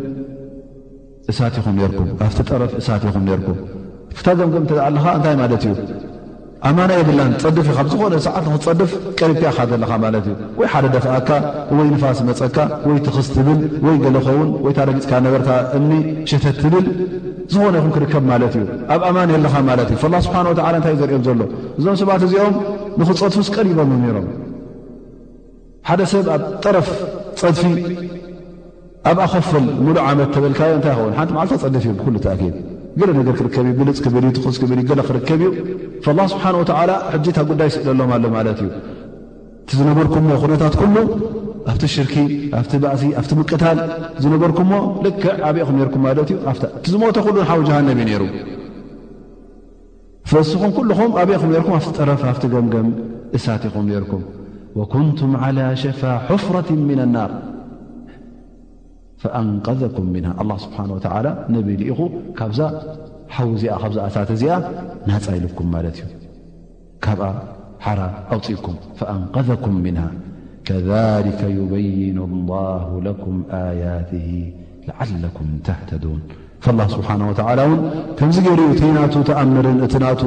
እሳት ኢኹም ነርኩም ኣብቲ ጠረፍ እሳት ኢኹም ነርኩም ፍታ ገምገም እንተ ኣለኻ እንታይ ማለት እዩ ኣማና የብላን ትፀድፍ ካብ ዝኾነ ሰዓት ንክትፀድፍ ቀሪብካ ኢኻ ዘለኻ ማለት እዩ ወይ ሓደ ደፍኣካ ወይ ንፋስ መፀካ ወይ ትኽስ ትብል ወይ ገለኸውን ወይ ታረጊፅካ ነበርታ እምኒ ሸተት ትብል ዝኾነ ይኹም ክርከብ ማለት እዩ ኣብ ኣማን የለኻ ማለት እዩ ላ ስብሓን ወላ እንታይ እዩ ዘርኦም ዘሎ እዞም ሰባት እዚኦም ንክፀድፉስ ቀሪቦም እዮም ነሮም ሓደ ሰብ ኣብ ጠረፍ ፀድፊ ኣብኣ ኮፍል ሙሉእ ዓመት ተበልካዮ እንታይ ይኸውን ሓንቲ መዓልቲ ክፀድፍ እዩ ብኩሉ ተኣኪብ ገለ ነገር ክርከብ እዩ ብልፅ ክብል እዩ ትኩስ ክብል እዩ ገለ ክርከብ እዩ ላ ስብሓን ወተዓላ ሕጂ እታ ጉዳይ ስእለሎም ኣሎ ማለት እዩ እቲ ዝነበርኩምዎ ኩነታት ኩሉ ኣብቲ ሽርኪ ኣብቲ ባእሲ ኣብቲ ምቅታል ዝነበርኩሞ ልክዕ ኣብኹም ነርኩም ማለት እዩ እቲ ዝሞተ ኩሉ ንሓዊ ጀሃነብ እዩ ነይሩ ፈስኹም ኩሉኹም ኣበይ ኢኹም ነርኩም ኣብቲ ጠረፍ ኣብቲ ገምገም እሳት ኢኹም ነርኩም ወኩንቱም ዓላ ሸፋ ሑፍረት ምና ናር ፈኣንቀዘኩም ምና ኣላ ስብሓን ወተላ ነብ ልኢኹ ካብዛ ሓዊ እዚኣ ካብዛ እሳት እዚኣ ናፃ ኢልኩም ማለት እዩ ካብኣ ሓራ ኣውፅእኩም ፈኣንቀዘኩም ምና ከሊከ ዩበይኑ ላሁ ለኩም ኣያት ለዓለኩም ተህተዱን ኣላህ ስብሓን ወተዓላ እውን ከምዚ ገይሩ እዩ እቲ ናቱ ተኣምርን እቲ ናቱ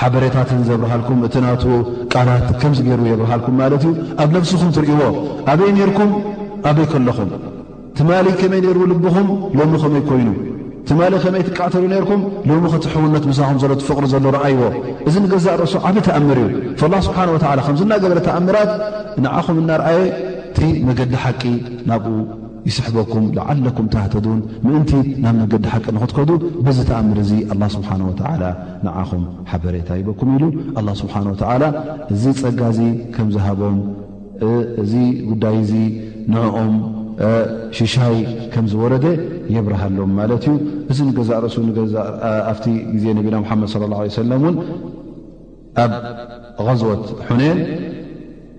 ሓበሬታትን ዘብርሃልኩም እቲ ናቱ ቃላት ከምዚ ገይሩ የብርሃልኩም ማለት እዩ ኣብ ነፍስኹም ትርእይዎ ኣበይ ነርኩም ኣበይ ከለኹም ትማሊ ከመይ ነይሩ ልብኹም ሎሚ ከመይ ኮይኑ ትማሊ ከመይ ትቃተሉ ነርኩም ሎሚ ከትሕውነት ምሳኹም ዘሎ ትፍቕሪ ዘሎ ረኣይዎ እዚ ንገዛእ ርእሱ ዓብ ተኣምር እዩ ላ ስብሓን ወላ ከምዚ እናገበረ ተኣምራት ንዓኹም እናርኣየ እቲ መገዲ ሓቂ ናብኡ ይስሕበኩም ለዓለኩም ተህተዱን ምእንቲ ናብ መገዲ ሓቂ ንክትከዱ በዚ ተኣምር እዚ ኣላ ስብሓን ወተዓላ ንዓኹም ሓበሬታ ይበኩም ኢሉ ኣላ ስብሓን ወተዓላ እዚ ጸጋ እዚ ከም ዝሃቦም እዚ ጉዳይ እዚ ንዕኦም ሽሻይ ከም ዝወረደ የብርሃሎም ማለት እዩ እዚ ንገዛእ ርእሱ ኣብቲ ግዜ ነቢና ሓመድ ለ ላ ሰለም እውን ኣብ غዝወት ሑነን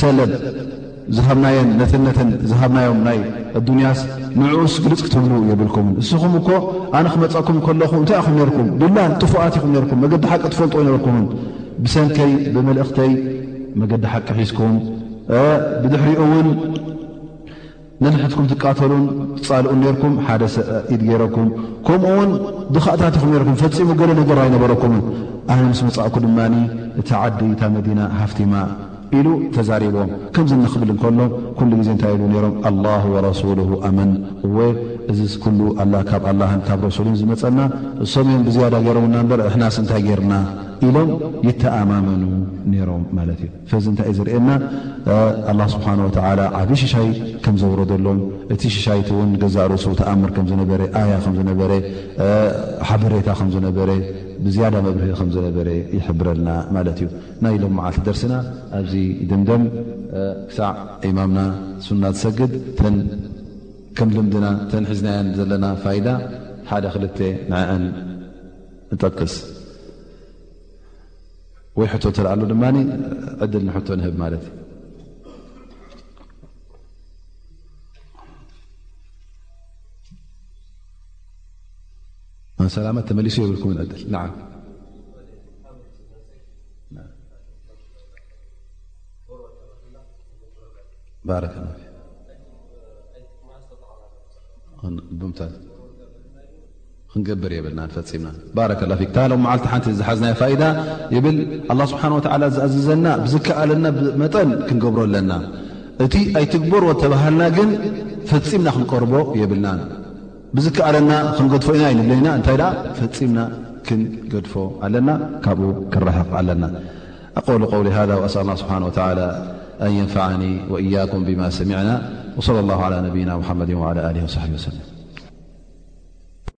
ሰለም ዝሃብናየን ነተነተን ዝሃብናዮም ናይ ኣዱንያስ ንዕኡስ ግልጽ ክትብሉ የብልኩምን እስኹም እኮ ኣነ ክመጸኩም ከለኹ እንታይ ኢኹም ነርኩም ድላን ጥፉኣት ኢኹም ነርኩም መገዲ ሓቂ ትፈልጡ ኣይነበርኩምን ብሰንከይ ብመልእኽተይ መገዲ ሓቂ ሒዝኩም ብድሕሪኡ እውን ነንሕድኩም ትቃተሉን ትጻልኡን ኔርኩም፣ ሓደ ሰ ኢድ ገይረኩም፣ ከምኡውን ድኻታት ኢኹም ኔርኩም፣ ፈጺሙ ገለ ነገር ኣይነበረኩምን፣ ኣነ ምስ መጻእኩ ድማ እታ ዓዲ እታ መዲና ሃፍቲማ ኢሉ ተዛሪቦም። ከምዚ እንክብል እንከሎ ኩሉ ግዜ እንታይ ይብሉ ኔሮም ኣላሁ ወረሱሉሁ ኣመን፣ እወ እዚስ ኩሉ ኣላ ካብ ኣላህን ካብ ረሱሉን ዝመጸና እሶም እዮም ብዝያዳ ገይሮምና እምበር እሕናስ እንታይ ገይርና ኢሎም ይተኣማመኑ ኔሮም ማለት እዩ። እዚ እንታይ እዩ ዘርእየና ኣላህ ስብሓን ወተዓላ ዓብዪ ሽሻይ ከም ዘውረደሎም እቲ ሽሻይቲ እውን ገዛእ ርእሱ ተኣምር ከም ዝነበረ ኣያ ከም ዝነበረ ሓበሬታ ከም ዝነበረ ብዝያዳ መብርሂ ከም ዝነበረ ይሕብረልና ማለት እዩ ናይ ኢሎም መዓልቲ ደርስና ኣብዚ ድምደም ክሳዕ ኢማምና ሱና ትሰግድ ተን ከም ልምድና ተን ሒዝናየን ዘለና ፋይዳ ሓደ ክልተ ንዕአን ንጠቅስ ወይ ሕቶ እተ ኣሎ ድማ ዕድል ንሕቶ ንህብ ማለት እዩ ሰላማት ተመሊሱ የብልኩም ዕድል ን ባረከ ፊ ክንገብር የብልናን ፈጺምና። ባረከላ ፊክ እታ ሎም መዓልቲ ሓንቲ ዝሓዝናያ ፋይዳ ይብል ኣላ ስብሓን ወተዓላ ዝኣዝዘና ብዝከኣለና መጠን ክንገብሮ ኣለና እቲ ኣይትግበርዎ እተባሃልና ግን ፈፂምና ክንቀርቦ የብልናን ብዝከኣለና ክንገድፎ ኢና ይንብለ ኢና እንታይ ደኣ ፈፂምና ክንገድፎ ኣለና ካብኡ ክንረሕቕ ኣለና ኣቆሉ ቀውሊ ሃ ኣስኣል ላ ስብሓን ወተላ ኣን የንፋዓኒ ወእያኩም ብማ ሰሚዕና ወለ ላ ላ ነብይና ሙሓመድን ላ ሊ ወሰሕቢ ወሰለም